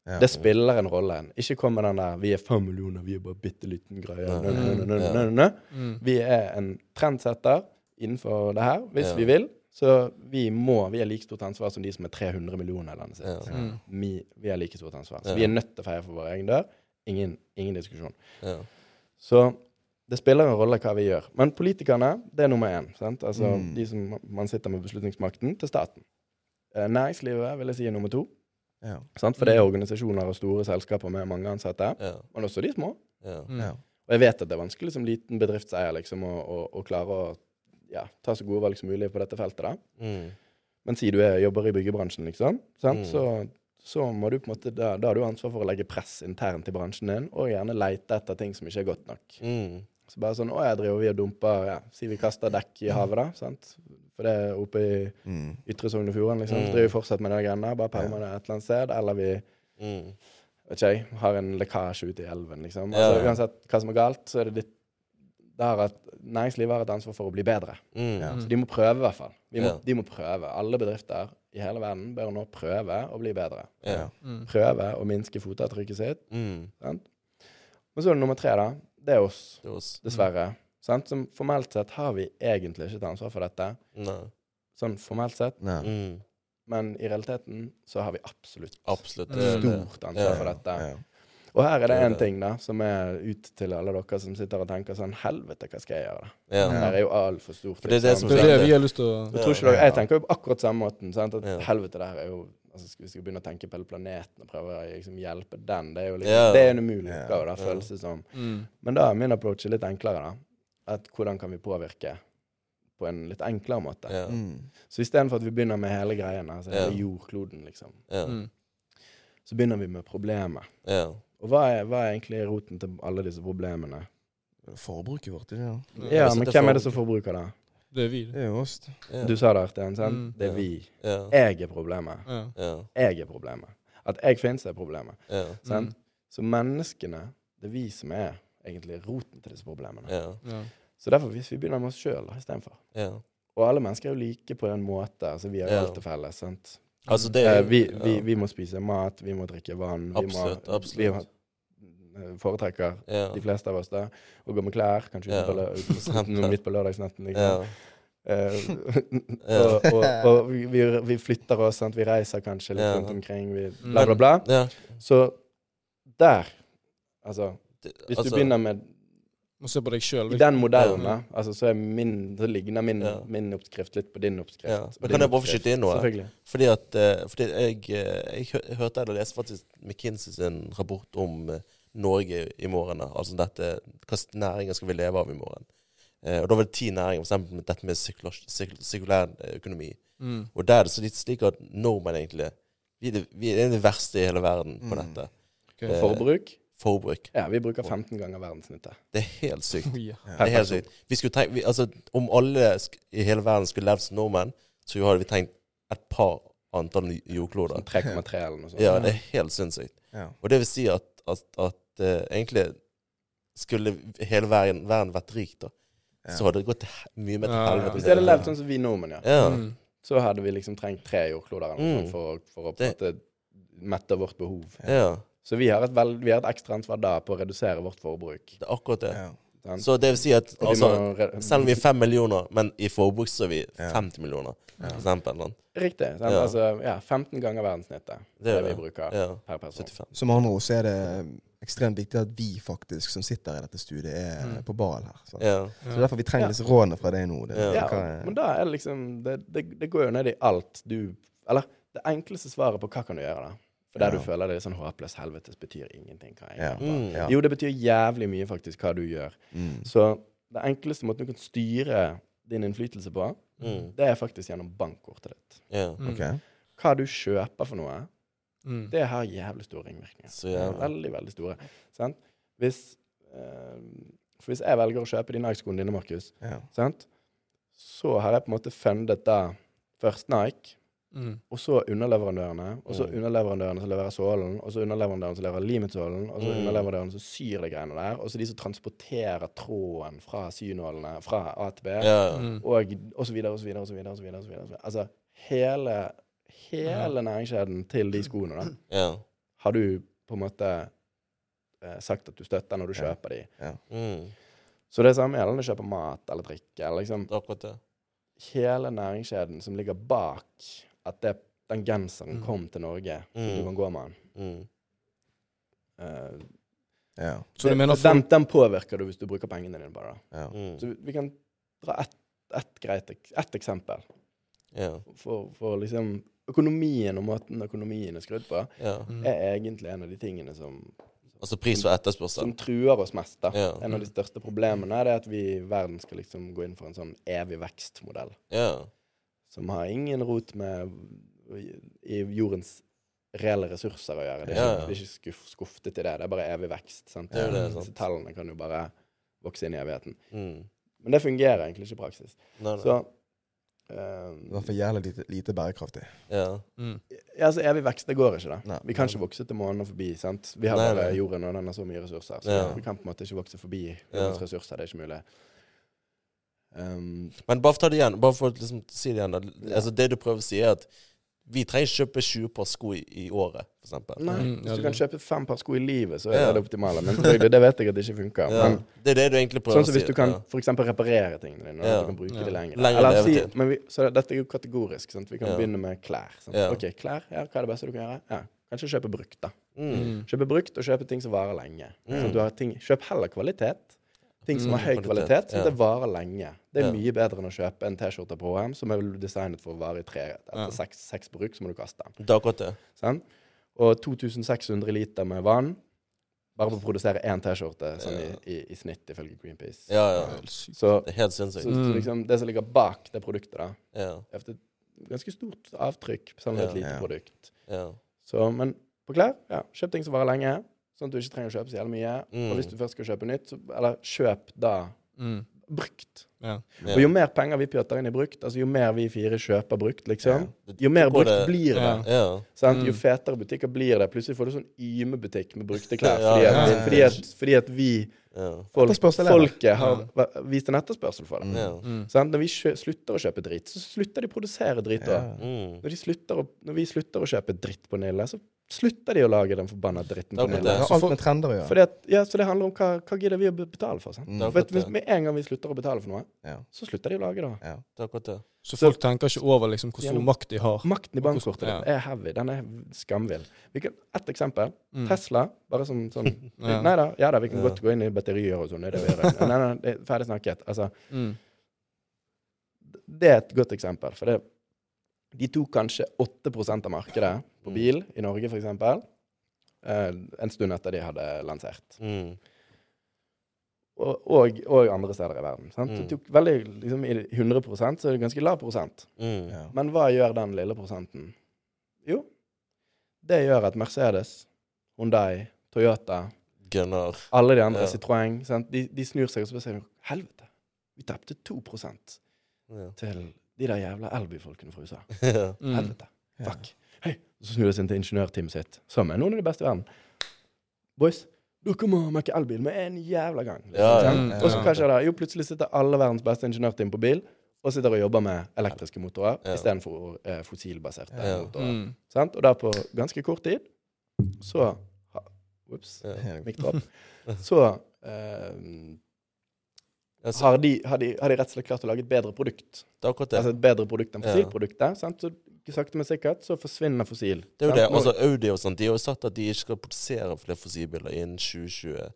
Ja. Det spiller en rolle. Ikke kom med den der 'vi er fem millioner, vi er bare bitte liten greie'. Nø, nø. Mm. Vi er en trendsetter innenfor det her, hvis Ja. vi vil. Så vi må Vi har like stort ansvar som de som er 300 millioner i landet sitt. Ja. Mm. Vi, vi har like stort ansvar. Så Ja. vi er nødt til å feie for vår egen dør. Ingen, ingen diskusjon. Ja. Så det spiller en rolle hva vi gjør. Men politikerne, det er nummer én. Sant? Altså Mm. de som man sitter med beslutningsmakten, til staten. Eh, Næringslivet vil jeg si er nummer to. Ja. Sant? For det er organisasjoner og store selskaper med mange ansatte. Ja. Men også de små. Ja. Mm. Ja. Og jeg vet at det er vanskelig som liten bedriftseier liksom, å, å, å klare å ja, ta så gode valg som mulig på dette feltet. da. Mm. Men si du er, jobber i byggebransjen, liksom, sant? Mm. Så, så må du på en måte, da, da har du ansvar for å legge press internt i bransjen din, og gjerne leite etter ting som ikke er godt nok. Mm. Så bare sånn Å, jeg driver vi og dumper ja, Si vi kaster dekk i havet, da. sant? For det er oppe i Mm. Ytre Sogn og Fjordane, liksom. Mm. Så driver vi fortsatt med de greiene. Bare permer det et eller annet sted. Eller vi Mm. vet ikke jeg, har en lekkasje ute i elven, liksom. Altså, uansett hva som er galt, så er det ditt det er at Næringslivet har et ansvar for å bli bedre. Mm. Ja. Så de må prøve, i hvert fall. Vi må, Ja. De må prøve. Alle bedrifter i hele verden bør nå prøve å bli bedre. Ja. Mm. Prøve å minske fotavtrykket sitt. Mm. Sant? Men så er det nummer tre, da. Det er oss, Det er oss. dessverre. Sant? Som formelt sett har vi egentlig ikke et ansvar for dette. Nei. Sånn formelt sett. Mm. Men i realiteten så har vi absolutt Absolutt. Mm. stort ansvar Ja. for dette. Ja. Og her er det én ting da, som er ut til alle dere som sitter og tenker sånn Helvete, hva skal jeg gjøre? da? Ja. Det her er jo altfor stort. For det er det som Det er det vi har lyst til å jeg, tror ikke Jeg tenker jo på akkurat samme måten. Sant? At Ja. helvete, det her er jo altså Hvis vi skal begynne å tenke på hele planeten og prøve å liksom, hjelpe den, det er jo liksom, Ja. det er en umulig oppgave, det Ja. føles det som. Mm. Men da er min approach litt enklere, da. At hvordan kan vi påvirke på en litt enklere måte. Yeah. Mm. Så istedenfor at vi begynner med hele greien, altså yeah. Jordkloden, liksom, yeah. Mm. så begynner vi med problemet. Ja. Og hva er, hva er egentlig roten til alle disse problemene? Forbruket vårt, Ja. Ja, men er hvem er det som forbruker det? Det er vi. Det er jo oss. Ja. Du sa det, Arten. sant? Mm. Det er vi. Ja. Jeg er problemet. Jeg er problemet. At jeg finnes, er problemet. Ja. Sant? Mm. Så menneskene, det er vi som er egentlig roten til disse problemene. Ja. Ja. Så derfor, hvis vi begynner med oss sjøl istedenfor Ja. Og alle mennesker er jo like på en måte. altså Vi har jo Ja. alt til felles. sant? Altså, det er Eh, vi, ja. vi, vi må spise mat, vi må drikke vann. Vi Absolutt, må, absolutt. Vi eh, foretrekker, ja. de fleste av oss, det, å gå med klær. Kanskje Ja. på, <laughs> midt på lørdagsnatten. Liksom. Ja. Eh, og og, <laughs> og vi, vi, flytter oss, sant? vi reiser kanskje litt Ja. rundt omkring. Vi, Mm. bla, bla, bla. Ja. Så der Altså, hvis altså, du begynner med Må se på deg sjøl. I den modellen, ja. altså, så, er min, så ligner min, Ja. min oppskrift litt på din oppskrift. Ja. Men din kan jeg bare få skyte inn noe? Fordi at eh, fordi jeg, eh, jeg hø- hørte eller leste faktisk McKinsey sin rapport om eh, Norge i morgen. Altså dette, hvilke næringer skal vi leve av i morgen? Eh, og Da var det ti næringer, eksempel dette med sirkulær, sirkul- sirkulær økonomi. Mm. Og der er det så litt slik at nordmenn egentlig Vi er, det, vi er det verste i hele verden på Mm. dette. Ok. Eh, Forbruk? Forbruk. Ja, vi bruker 15 ganger verdensnittet. Det er helt sykt. <laughs> Ja. Det er helt sykt. Vi skulle tenkt, vi, altså, om alle i hele verden skulle levd som nordmenn, så hadde vi tenkt et par antall jordkloder. Sånn 3,3 eller noe sånt. Ja, det er helt sinnssykt. Ja. Og det vil si at, at, at uh, egentlig skulle hele verden, verden vært rik, da, Ja. så hadde det gått mye mer til Ja, ja. helvete. Hvis de hadde levd sånn som vi nordmenn gjør, Ja. Mm. så hadde vi liksom trengt tre jordkloder eller noe Mm. sånt for, å- for å Det- mette vårt behov. ja. Så vi har, et vel, vi har et ekstra ansvar da på å redusere vårt forbruk. Det er akkurat det. Ja. Så det vil si at altså, selv om vi er fem millioner, men i forbruk så er vi Ja. 50 millioner, Ja. for eksempel. sant? Riktig. Ja. Altså, ja, 15 ganger verdenssnittet. Det Det, det vi bruker Ja. per person. 75. Som andre ord så er det ekstremt viktig at vi faktisk som sitter i dette studiet, er Mm. på ball her. Så. Ja. så det er derfor vi trenger Ja. disse rådene fra deg nå. Det, Ja. Ja, er- men da er det liksom det, det, det går jo ned i alt du Eller det enkleste svaret på hva kan du gjøre, da. For der Ja. du føler det er sånn håpløs helvetes betyr ingenting. Hva jeg. Mm. Ja. Jo, det betyr jævlig mye faktisk hva du gjør. Mm. Så det enkleste måten du kan styre din innflytelse på, Mm. det er faktisk gjennom bankkortet ditt. ja. Mm. Ok. Hva du kjøper for noe, Mm. det har jævlig store ringvirkninger. Så jævlig. Veldig, veldig store. Sant? Hvis, øh, for hvis jeg velger å kjøpe de Nike-skoene dine, Markus, Ja. så har jeg på en måte fundet da først Nike, Mm. og så underleverandørene, og så Mm. underleverandørene som leverer sålen, og så underleverandørene som leverer limetsålen, og så Mm. underleverandørene som syr de greiene der, og så de som transporterer tråden fra synålene fra A til B, Ja. Mm. og, og så videre, og så videre, og så videre. Og så videre, og så videre. Altså hele, hele næringskjeden til de skoene, da, ja. har du på en måte eh, sagt at du støtter når du Ja. kjøper de. Mm. Så det samme gjelder når du kjøper mat eller drikke. Eller liksom er akkurat det. hele næringskjeden som ligger bak at det, den genseren Mm. kom til Norge. Mm. Du kan gå med den. Mm. Eh, Ja. Så du mener den, den påvirker du hvis du bruker pengene dine bare. Ja. Mm. Så vi- vi kan dra ett et greit ek- eksempel. Ja. For, for liksom økonomien og måten økonomien er skrudd på, ja. Er egentlig en av de tingene som, Altså pris og etterspørsel. som truer oss mest. da. Ja. En av de største problemene er det at vi i verden skal liksom gå inn for en sånn evig vekstmodell. Ja. Som har ingen rot med i, jordens reelle ressurser å gjøre. Det er, Ja, ja. ikke- ikke skuff, skuftet i det. Det er bare evig vekst. Sant? Det er det, sant. tallene kan jo bare vokse inn i evigheten. Mm. Men det fungerer egentlig ikke i praksis. Nei, nei. Så Det var i eh, hvert fall jævlig lite, lite bærekraftig. Ja. Mm. ja, altså Evig vekst, det går ikke, da. Nei. Vi kan ikke vokse til månen og forbi. sant? Vi har Nei, bare nei. jorden, og den har så mye ressurser. Så Ja. vi kan på en måte ikke vokse forbi Ja. jordens ressurser. Det er ikke mulig. Um, Men bare for å ta det igjen, bare for å liksom si det igjen. da. Ja. Altså Det du prøver å si, er at vi trenger ikke kjøpe 20 par sko i, i året, for nei, Mm, hvis du kan kjøpe fem par sko i livet, så er Ja. det optimale. Men det vet jeg at det ikke funker. Ja. Men Det er det du egentlig prøver Sånn å som si. hvis du kan ja. for eksempel reparere tingene dine, og Ja. du kan bruke Ja. det lenger. Lengre Eller si, men vi, så dette er jo kategorisk. Sant? Vi kan Ja. begynne med klær. Ja. Ok, klær, ja, hva er det beste du kan gjøre? Ja, Kanskje kjøpe brukt, da. Mm. Kjøpe brukt og kjøpe ting som varer lenge. Mm. Du har ting, kjøp heller kvalitet ting som Mm, har høy kvalitet, så det varer lenge. Det er mye bedre enn å kjøpe en T-skjorte på HM som er designet for å vare i tre. Etter Ja. seks, seks bruk så må du kaste den. Det er akkurat det. Sant? Og 2600 liter med vann bare for å produsere én T-skjorte sånn Ja. i, i, i snitt, ifølge Greenpeace. Ja, ja. Så, Det er helt så, sinnssykt. så så liksom, det som ligger bak det produktet, da Ja. er et ganske stort avtrykk på et Ja. lite Ja. produkt. ja. Så, men på klær, ja, kjøp ting som varer lenge, sånn at du ikke trenger å kjøpe så jævlig mye. Mm. Og hvis du først skal kjøpe nytt, så, eller kjøp da Mm. brukt. Ja. Ja. Og jo mer penger vi pjøter inn i brukt, altså jo mer vi fire kjøper brukt, liksom, jo mer brukt det- blir det. Ja. Ja. Sant? Mm. Jo fetere butikker blir det. Plutselig får du sånn Yme-butikk med brukte klær. Fordi at. Fordi at, fordi at vi, Ja. folk, folket, har ja. vist en etterspørsel for det. Mm. Ja. Mm. Når vi kjø slutter å kjøpe dritt, så slutter de å produsere dritt òg. Ja. Mm. Når, når vi slutter å kjøpe dritt på Nille, så slutter de å lage den forbanna dritten på Det har alt med trender å gjøre. Fordi at, ja, så det handler om hva, hva gidder vi å betale for. Sant? Mm. Vet, hvis. Med en gang vi slutter å betale for noe, Ja. så slutter de å lage det. Ja. Det er akkurat det. Så folk tenker ikke over liksom hvor stor makt de har. Makten i bankkortet Ja. er heavy. Den er skamvill. Vi kan, ett eksempel. Mm. Tesla. Bare som sånn <laughs> Ja. Nei da, ja da, vi kan Ja. godt gå inn i batterier og sånn. Det er det vi gjør. Nei, nei, det er ferdig snakket. Altså, Mm. det er et godt eksempel. For det, de tok kanskje 8% av markedet på Mm. bil i Norge, f.eks. Eh, en stund etter de hadde lansert. Mm. Og, og, og andre steder i verden. Sant? Mm. Det tok veldig, liksom, I 100% så er det ganske lav prosent. Mm. Ja. Men hva gjør den lille prosenten? Jo, det gjør at Mercedes, Hyundai, Toyota, Gunnar. alle de andre, Ja. Citroën. De, de snur seg og så sier helvete, vi tapte 2 Ja. til de der jævla elbyfolkene fra USA. <laughs> Ja. Mm. Helvete. Fuck. Og så snur det seg til ingeniørteamet sitt, som er noen av de beste i verden. Boys, dere må mekke elbil med en jævla gang. Liksom, Ja, ja, ja. Og så hva skjer da? Jo, plutselig sitter alle verdens beste ingeniørteam på bil og sitter og jobber med elektriske motorer Ja. istedenfor eh, fossilbaserte Ja. motorer. Mm. Sant? Og da på ganske kort tid så ha- Ops, Ja. <laughs> dropp. <laughs> Så eh, Altså, har, de, har, de, har de rett og slett klart å lage et bedre produkt. det er akkurat det. Altså et bedre produkt enn Ja. fossilproduktet. Sant? Så sakte, men sikkert så forsvinner fossil. Det er jo det. Altså, Audi og sånt, de har jo sagt at de ikke skal produsere flere fossilbiler innen 2025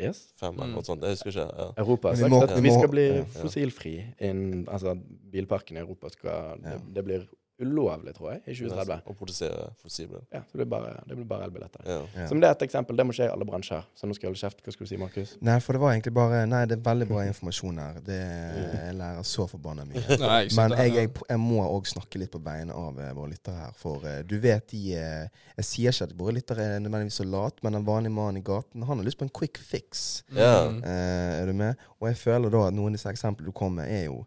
yes. eller Mm. noe sånt. Jeg husker ikke. Ja. Europa har sagt må- at vi vi skal bli fossilfri innen Altså bilparken i Europa skal det, det blir ulovlig, tror jeg, i 2030. Å produsere fossile. Ja, så det blir bare, det blir bare elbilletter. Ja. Ja. Som det er et eksempel. Det må skje i alle bransjer. Så nå skal jeg holde kjeft. Hva skulle du si, Markus? Nei, for det var egentlig bare Nei, det er veldig bra informasjon her. Det, jeg lærer så forbanna mye. <laughs> Nei, jeg Men jeg, jeg, jeg må òg snakke litt på vegne av eh, våre lyttere her. For uh, du vet de uh, Jeg sier ikke at våre lyttere er nødvendigvis så late, men en vanlig mann i gaten han har lyst på en quick fix. Ja. Mm. Er du med? Og jeg føler da at noen av disse eksemplene du kom med, er jo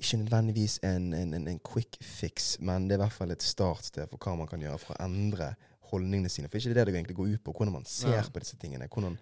ikke nødvendigvis en, en, en, en quick fix, men det er i hvert fall et startsted for hva man kan gjøre for å endre holdningene sine. For ikke det er det det egentlig går ut på, hvordan man ser Ja. på disse tingene. Hvordan,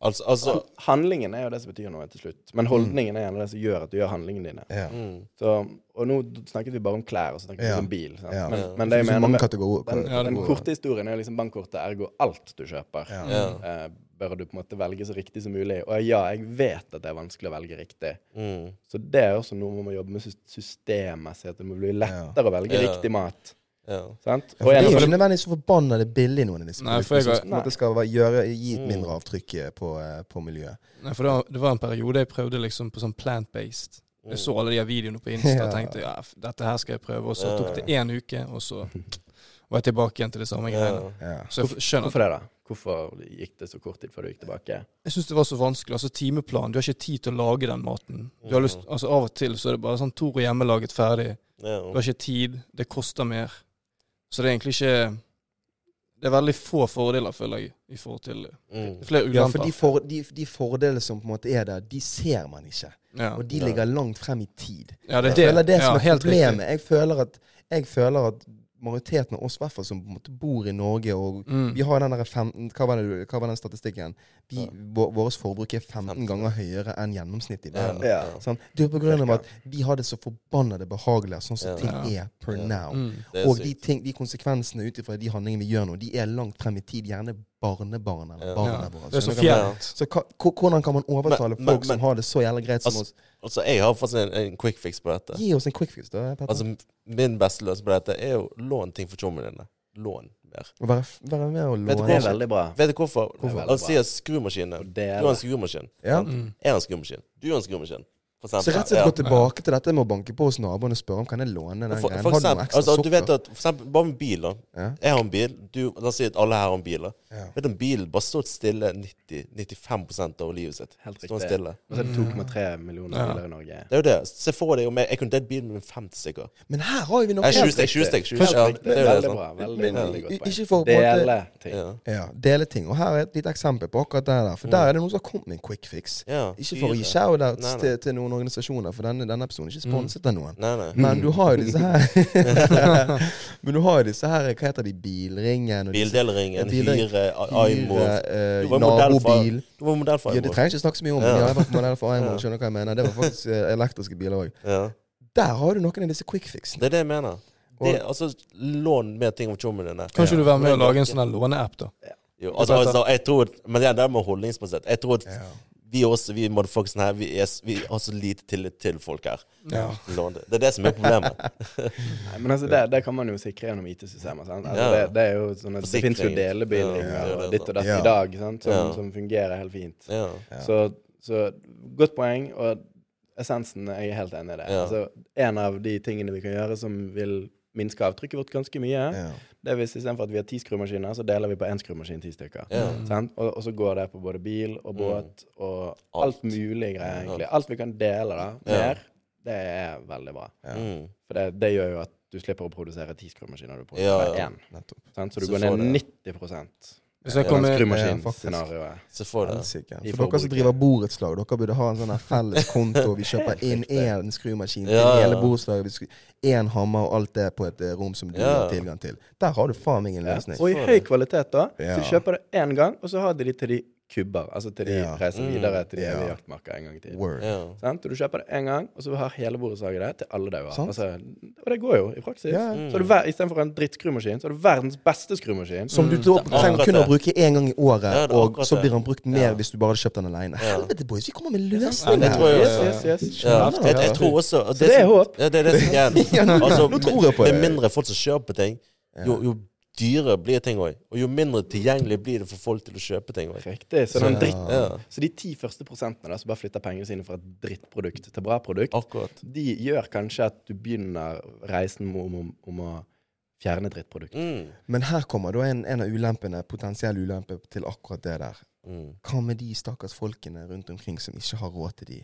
Altså, altså Handlingen er jo det som betyr noe til slutt. Men holdningen er gjerne det som gjør at du gjør handlingene dine. ja. mm. Så, og nå snakket vi bare om klær, og så snakket vi Ja. om bil. Sant? Ja. Men, Ja. men det jeg mener med den, Ja, den korte historien er liksom bankkortet, ergo alt du kjøper. Ja. Ja. Eh, bør du på en måte velge så riktig som mulig. Og ja, jeg vet at det er vanskelig å velge riktig. Mm. Så det er også noe man må jobbe med sys- systemmessig. At det må bli lettere å velge Ja. riktig mat. Ja. Sant? Ja, Og for det er jo ikke nødvendigvis så forbanna det billig, noen av disse Nei, for produktene jeg som har- på skal gjøre, gi et Mm. mindre avtrykk eh, på, eh, på miljøet. Nei, for det var, det var en periode jeg prøvde liksom på sånn plant-based. Mm. Jeg så alle de her videoene på Insta Ja. og tenkte ja, dette her skal jeg prøve. Og så tok det én uke, og så var jeg tilbake igjen til det samme greiene. Ja. Så jeg skjønner Hvorfor det, da? Hvorfor gikk det så kort tid før du gikk tilbake? Jeg syns det var så vanskelig. Altså Timeplan. Du har ikke tid til å lage den maten. Du har lyst, altså Av og til så er det bare sånn Toro hjemmelaget ferdig. Du har ikke tid. Det koster mer. Så det er egentlig ikke Det er veldig få fordeler, føler jeg, i forhold til det Mm. flere ulemper. Ja, for de, for, de, de fordelene som på en måte er der, de ser man ikke. ja. Og de Ja. ligger langt frem i tid. ja, det er Jeg det. føler det som ja, er helt problemet. Jeg føler at, jeg føler at majoriteten av oss, i hvert fall som på en måte bor i Norge og Mm. Vi har den der 15, hva, var det, hva var den statistikken? Vi, Ja. vår, Vårt forbruk er 15 15. ganger høyere enn gjennomsnittet i verden. Ja. Sånn? Det er på grunn av at vi har det så forbannede behagelig sånn som Ja. ting er per Ja. now. Mm. Er Og de, ting, de konsekvensene ut ifra de handlingene vi gjør nå, de er langt frem i tid. Gjerne barnebarn eller barnebarn. Ja. Det er så fjernt. Så hvordan kan man overtale Men- folk men- som har det så jævlig greit som Altså, oss? Altså, jeg har faktisk en, en quick fix på dette. Gi oss en quick fix, da. Petter. Altså, min beste løsning på dette er jo lån ting for tjommene dine. Lån. mer. Være, være med og Vet du Det er veldig bra. Vet du hvorfor? Hvorfor? sier Og Du har en skrumaskin. ja. Mm. Jeg har en skrumaskin. Du har en skrumaskin. Så rett og slett Ja. gå tilbake til dette med å banke på hos naboen og spørre om kan jeg låne den For, greien. for Har du noe eksempel, ekstra altså, du vet sukker? at, for eksempel, bare med bil, da. Ja. Jeg har en bil. Du, la oss si at alle her har en bil. da. Ja. Vet du, Bilen bare stått stille 90-95% av livet sitt. Helt Står riktig. stille. Og så er det 2,3 millioner Ja. biler i Norge. Det er jo det. Se for deg om jeg, jeg kunne delt bilen med 50 stykker. Men her har vi noe Helt stykk. 20 stykk. 20 Helt stykk. Ja, riktig. det er. Veldig bra. Veldig, veldig godt poeng. Dele ting. Ja. Dele ting. Og her er et lite eksempel på akkurat det der. For der er det noen som har kommet med en quick fix. Ikke for å gi nei. til, til noen organisasjoner, for denne, denne episoden er ikke sponset av noen. Nei, nei. Men du har jo disse her <laughs> Men du har jo disse her, hva heter de, Bilringen Bildelringen, hyre, Aimo eh, Du var modell for- var for Ja, det trenger jeg ikke snakke så mye om, Ja. men jeg har vært modell for Aimo. <laughs> Ja. Skjønner hva jeg mener. Det var faktisk eh, elektriske biler òg. Ja. Der har du noen av disse quickfixene. Det er det jeg mener. Det, altså, lån mer ting om tjommene dine. Kan ikke du være med og lage en sånn låneapp, da? Jo, altså, altså, jeg tror, men det er med holdningsbasert. Jeg tror at Ja. Vi også, vi motherfuckers her, vi, er, vi har så lite tillit til folk her. Ja. Det. er det som er problemet. <laughs> Nei, men altså, det, det kan man jo sikre gjennom IT-systemer. sant? Altså, Ja. det, det er jo sånn at det finnes jo Forsikring. Ja, er og ditt og datt Ja. i dag sant? Som, Ja. som fungerer helt fint. Ja. Ja. Så, så godt poeng, og essensen jeg er helt enig i det. Ja. Altså, en av de tingene vi kan gjøre som vil minske avtrykket vårt ganske mye, Ja. Det er hvis istedenfor at vi har ti skrumaskiner, så deler vi på én skrumaskin ti stykker. Mm. Sant? Og, og så går det på både bil og båt og Alt. alt mulig greier, egentlig. Alt vi kan dele da, Ja. mer, det er veldig bra. Mm. For det, det gjør jo at du slipper å produsere ti skrumaskiner, du produserer ja. én. Så du Så går ned det- 90 Hvis jeg Ja, kommer Ja, skrumaskinscenarioet. Se for deg. Helsike. I For dere som driver borettslag, dere burde ha en sånn felles konto. Vi <laughs> kjøper inn én skrumaskin til Ja, ja. hele borettslaget. Én hammer og alt det på et eh, rom som du Ja. har tilgang til. Der har du faen meg en Ja. løsning. Og i høy kvalitet, da. Så du kjøper det én gang, og så har de de til de kubber. Altså til de Ja. reiser Mm. videre til de Ja. evige jaktmarker en gang i tiden. Ja. Og du kjøper det én gang, og så har hele borettslaget det til alle dauer. Altså, og det går jo i praksis. Ja. Mm. Så har ver- Istedenfor en drittskrumaskin, så har du verdens beste skrumaskin. Som du Mm. Det er trenger kun å det. bruke én gang i året, Ja, er og så blir han brukt mer Ja. hvis du bare hadde kjøpt den alene. Ja. Helvete, boys, vi kommer med løsninger det tror jeg Yes, også. yes, yes. Ja. Jeg, jeg tror også og Så det er håp. Ja, det er det som er <laughs> altså, nå tror jeg på det. med mindre folk som kjøper ting, jo, jo dyrere blir ting òg. Og jo mindre tilgjengelig blir det for folk til å kjøpe ting òg. Riktig. Så, Så- dritt, Ja, så de ti første prosentene da, som bare flytter pengene sine fra et drittprodukt til bra produkt, akkurat. de gjør kanskje at du begynner reisen om, om, om å fjerne drittprodukt. Mm. Men her kommer da en, en av ulempene, potensiell ulempe til akkurat det der. Mm. Hva med de stakkars folkene rundt omkring som ikke har råd til de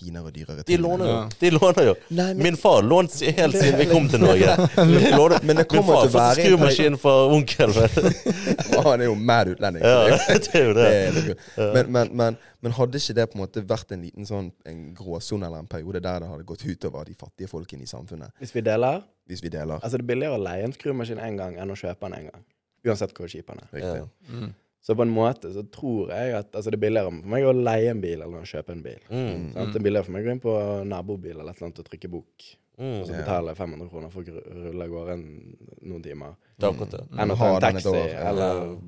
finere og dyrere De låner jo. Ja. De låner jo. Nei, men, Min far lånte helt siden vi kom til Norge. <laughs> Låner. men det kommer til å være en skrumaskin fra onkel. vet du. <laughs> periode- Han er jo mad utlending. Ja, <laughs> det er jo Det det. er litt. Men, men, men, men hadde ikke det på en måte vært en liten sånn en gråsone eller en periode der det hadde gått utover de fattige folkene i samfunnet, Hvis vi deler hvis vi deler? Altså, det er billigere å leie en skrumaskin én gang enn å kjøpe den én gang. Uansett hvor kjip den er. Riktig. Ja. Mm. Så på en måte så tror jeg at altså, det er billigere for meg å leie en bil enn å kjøpe en bil. Mm. sånn, Det er billigere for meg å gå inn på nabobil eller et eller annet og trykke bok, Mm. og så betale 500 kroner for å rulle av gårde en- noen timer, Det er det. enn å ta en taxi år, ja. eller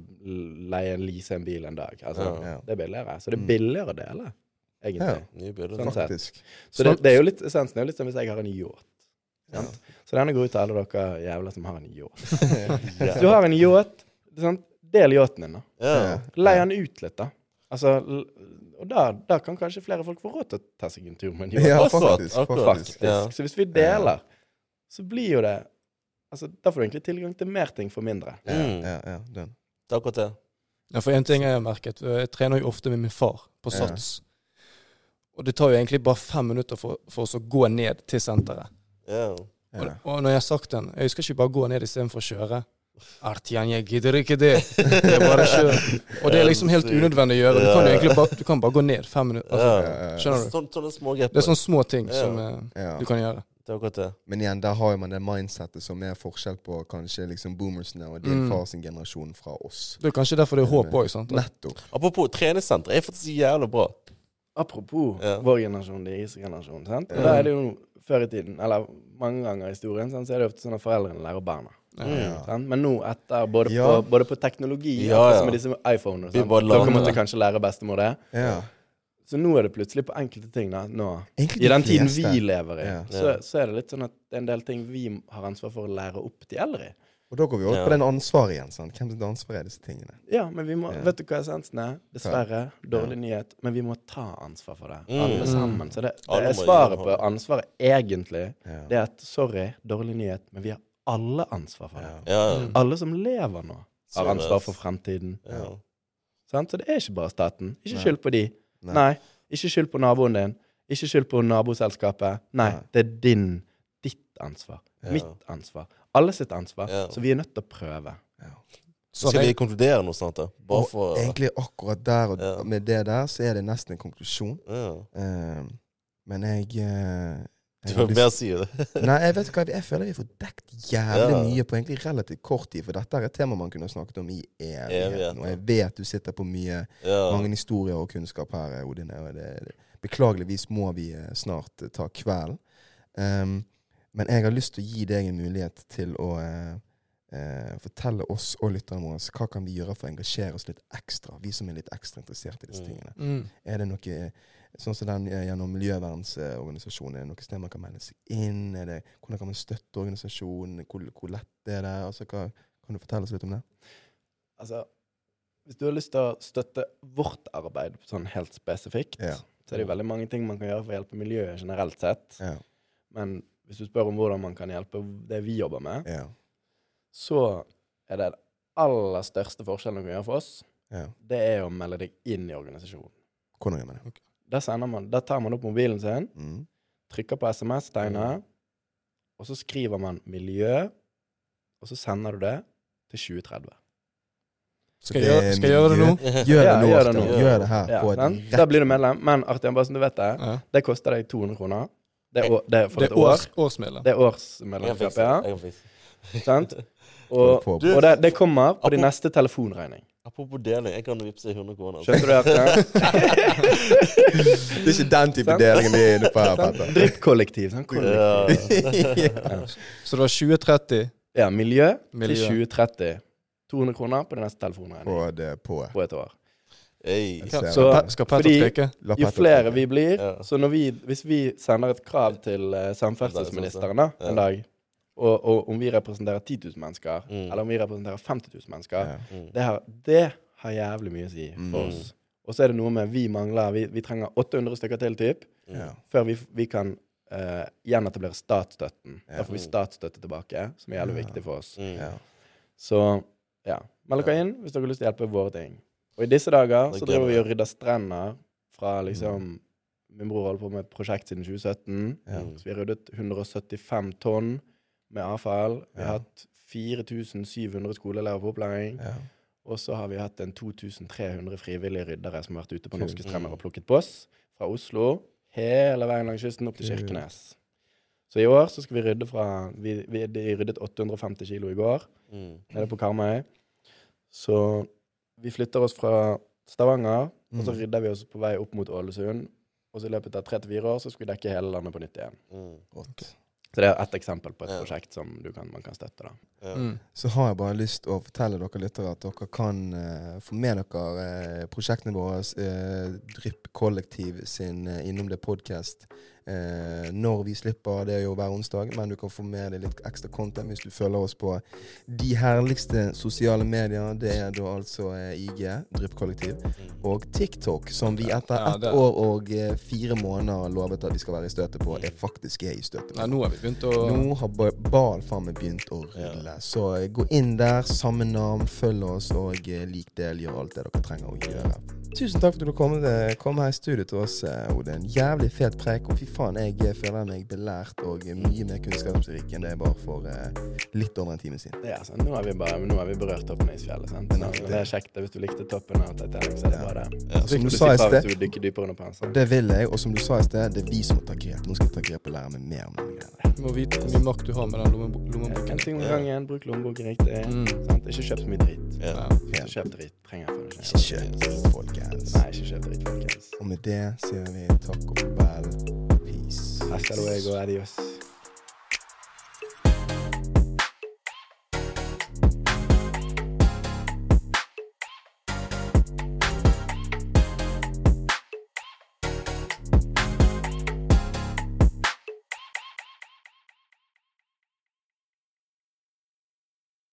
leie en lease en bil en dag. Altså, Ja. Det er billigere. Så det er Mm. billigere å dele, egentlig. Ja. Bilder. Sånn sett. Faktisk. Så det, det er jo litt, essensen er jo litt som hvis jeg har en yacht. Så denne går ut til alle dere jævla som har en yacht. Ja. <laughs> Hvis du har en yacht, sant? Del yachten din, da. Ja. Lei den ut litt, da. Altså, og da, da kan kanskje flere folk få råd til å ta seg en tur med en yacht. Ja, faktisk, faktisk. faktisk. Ja. Så hvis vi deler, så blir jo det Altså, Da får du egentlig tilgang til mer ting for mindre. Ja, Mm. ja, ja, den. Det er akkurat det. Ja, for en ting jeg har merket, jeg trener jo ofte med min far på Ja. Sats. Og det tar jo egentlig bare fem minutter for, for oss å gå ned til senteret. Ja. Og, og når jeg har sagt den, jeg skal ikke bare gå ned istedenfor å kjøre. Artian, jeg gidder ikke det. Jeg bare kjører. <laughs> Og det er liksom helt unødvendig å gjøre. Du kan egentlig bare, du kan bare gå ned fem minutter. Altså, skjønner du? Sånne, små. Det er sånne små ting som eh, ja. du kan gjøre. Det er akkurat det. Men igjen, der har man det mindsettet som er forskjell på kanskje liksom boomersene og din Mm. far sin generasjon fra oss. Det er kanskje derfor det er håp òg. Nettopp. Apropos treningssenter, er faktisk jævlig bra. Apropos Ja. vår generasjon, deres generasjon. Sant? Ja. da er det jo før i tiden, eller mange ganger i historien, sant, så er det ofte sånn at foreldrene lærer barna. Mm. Men nå etter, både, Ja. på, både på teknologi Ja, ja. som med disse bare Dere måtte kanskje lære bestemor det. Ja. Så nå er det plutselig på enkelte ting da, nå, I den tiden fleste. vi lever i, Ja. så, så er det litt sånn at det er en del ting vi har ansvar for å lære opp de eldre i. Og da går vi over Ja. på den ansvaret igjen. sant? Hvem sitt ansvar er disse tingene? Ja, men vi må Ja. Vet du hva essensen er? Dessverre. Dårlig nyhet. Men vi må ta ansvar for det. Mm. Alle sammen. Så det, det er svaret på ansvaret egentlig. Ja. Det er at sorry, dårlig nyhet, men vi har alle ansvar for det. Ja. Ja. Alle som lever nå, har ansvar for fremtiden. Ja. Så det er ikke bare staten. Ikke skyld på de. Nei. Nei. Ikke skyld på naboen din. Ikke skyld på naboselskapet. Nei, Nei. det er din, ditt ansvar. Ja. Mitt ansvar. Alle sitt ansvar. Ja. Så vi er nødt til å prøve. Så skal vi konkludere noe snart, da? Bare Og for egentlig akkurat der og Ja. med det der, så er det nesten en konklusjon. ja. Eh, men jeg, eh, Du har mer å si? det. <laughs> Nei, jeg vet hva, jeg føler vi har fått dekket jævlig Ja. mye på egentlig relativt kort tid. For dette er et tema man kunne snakket om i evigheten. Og jeg vet du sitter på mye Ja. mange historier og kunnskap her, Odin. Og det, det, beklageligvis må vi eh, snart eh, ta kvelden. Um, men jeg har lyst til å gi deg en mulighet til å uh, uh, fortelle oss og lytterne våre hva kan vi gjøre for å engasjere oss litt ekstra, vi som er litt ekstra interessert i disse Mm. tingene. Mm. Er det noe sånn som den eh, gjennom miljøvernsorganisasjonen? Er det noe sted man kan melde seg inn? Er det, hvordan kan man støtte organisasjonen? Hvor, hvor lett er det? Altså, hva, kan du fortelle oss litt om det? Altså, hvis du har lyst til å støtte vårt arbeid sånn helt spesifikt, Ja. så er det veldig mange ting man kan gjøre for å hjelpe miljøet generelt sett. Ja. Men hvis du spør om hvordan man kan hjelpe det vi jobber med, Ja. så er det den aller største forskjellen du kan gjøre for oss, ja. det er å melde deg inn i organisasjonen. Hvordan gjør man det? Da, sender man, da tar man opp mobilen sin, Mm. trykker på SMS-tegnet, og så skriver man 'miljø', og så sender du det til 2030. Skal jeg gjøre- skal jeg gjøre det nå? <laughs> Gjør det nå, gjør det nå. Gjør det her Ja, rett Da blir du medlem. Men Artian, bare som du vet det, det koster deg 200 kroner. Det er, det er for Det et er år. års, årsmedlem. Det er årsmedlemskap, ja. Sant? Og, og det, det kommer på din neste telefonregning. Apropos deling, jeg kan vippse 100 kroner. Skjønner Skjønte du det? <laughs> Det er ikke den type delingen vi er inne på her? Petter. Drypp-kollektiv. Sånn kollektiv. <laughs> Ja. Så det var 2030 Ja, miljø, Miljø. til 2030. 200 kroner på den neste telefonregning På det på. på et år. Hey. Så- Skal fordi-? Jo flere vi blir, Ja. så når vi, hvis vi sender et krav til eh, samferdselsministeren da, en dag, og, og om vi representerer 10 000 mennesker, Mm. eller om vi representerer 50 000 mennesker, Ja. Mm. det, har, det har jævlig mye å si for Mm. oss. Og så er det noe med vi mangler Vi, vi trenger 800 stykker til, typ, Mm. Ja. før vi, vi kan uh, gjenetablere statsstøtten. Ja. Da får vi statsstøtte tilbake, som er jævlig Ja. viktig for oss. Mm. Ja. Så ja, meld dere inn hvis dere har lyst til å hjelpe våre ting. Og i disse dager så er driver vi og rydder strender fra liksom Min bror holder på med et prosjekt siden 2017. Ja. Mm. Så vi har ryddet 175 tonn med avfall. Vi har Ja. hatt 4700 skoleelever på opplæring. Ja. Og så har vi hatt en 2300 frivillige ryddere som har vært ute på norske strender Mm. og plukket boss. Fra Oslo hele veien langs kysten opp til Kirkenes. Så i år så skal vi rydde fra Vi, vi de ryddet 850 kilo i går Mm. nede på Karmøy. Så vi flytter oss fra Stavanger, og så Mm. rydder vi oss på vei opp mot Ålesund. Og så i løpet av tre til fire år så skal vi dekke hele landet på nytt igjen. Mm. Rått. Så det er ett eksempel på et Ja. prosjekt som du kan, man kan støtte. da. Ja. Mm. Så har jeg bare lyst til å fortelle dere lyttere at dere kan uh, få med dere uh, prosjektene våre, uh, Drypp Kollektiv sin uh, Innom det podkast, eh, når vi slipper. Det er jo hver onsdag, men du kan få med deg litt ekstra content hvis du følger oss på de herligste sosiale medier. Det er da altså eh, IG, Drypp Kollektiv, Mm. og TikTok, som vi etter ett ja, år og eh, fire måneder lovet at vi skal være i støtet på, er faktisk er i støtet på. nå har vi begynt å Nå har ba- faen meg begynt å rulle. Så eh, gå inn der, samme navn, følg oss, og lik del, gjør alt det dere trenger å gjøre. Tusen takk for at du kom, kom her i studio til oss, Odin. Jævlig fet preik. Og fy faen, jeg føler meg belært og mye mer kunnskapsrik enn det bare for eh, litt over en time siden. Ja, sant. nå har vi bare nå har vi berørt toppen av isfjellet. sant? Så det er kjekt. Hvis du likte toppen av Titanic, så er det Ja. bra, det. Ja. Som du, du sa i sted, Hvis du dykker dypere under panser. det vil jeg, og som du sa i sted, det er vi som må ta grep. Nå skal jeg ta grep og lære meg mer om denne greia. Du må vite hvor mye makt du har med den lommeboken. En ting om gangen. Bruk lommeboken riktig. Mm. Sant? Ikke kjøp så mye dritt. Ja. Ja. Ikke kjøp dritt. Trenger jeg for det. Ikke kjøp, folkens. Nei, ikke kjøp dritt, folkens. Og med det sier vi takk og farvel. Hasta luego, adiós.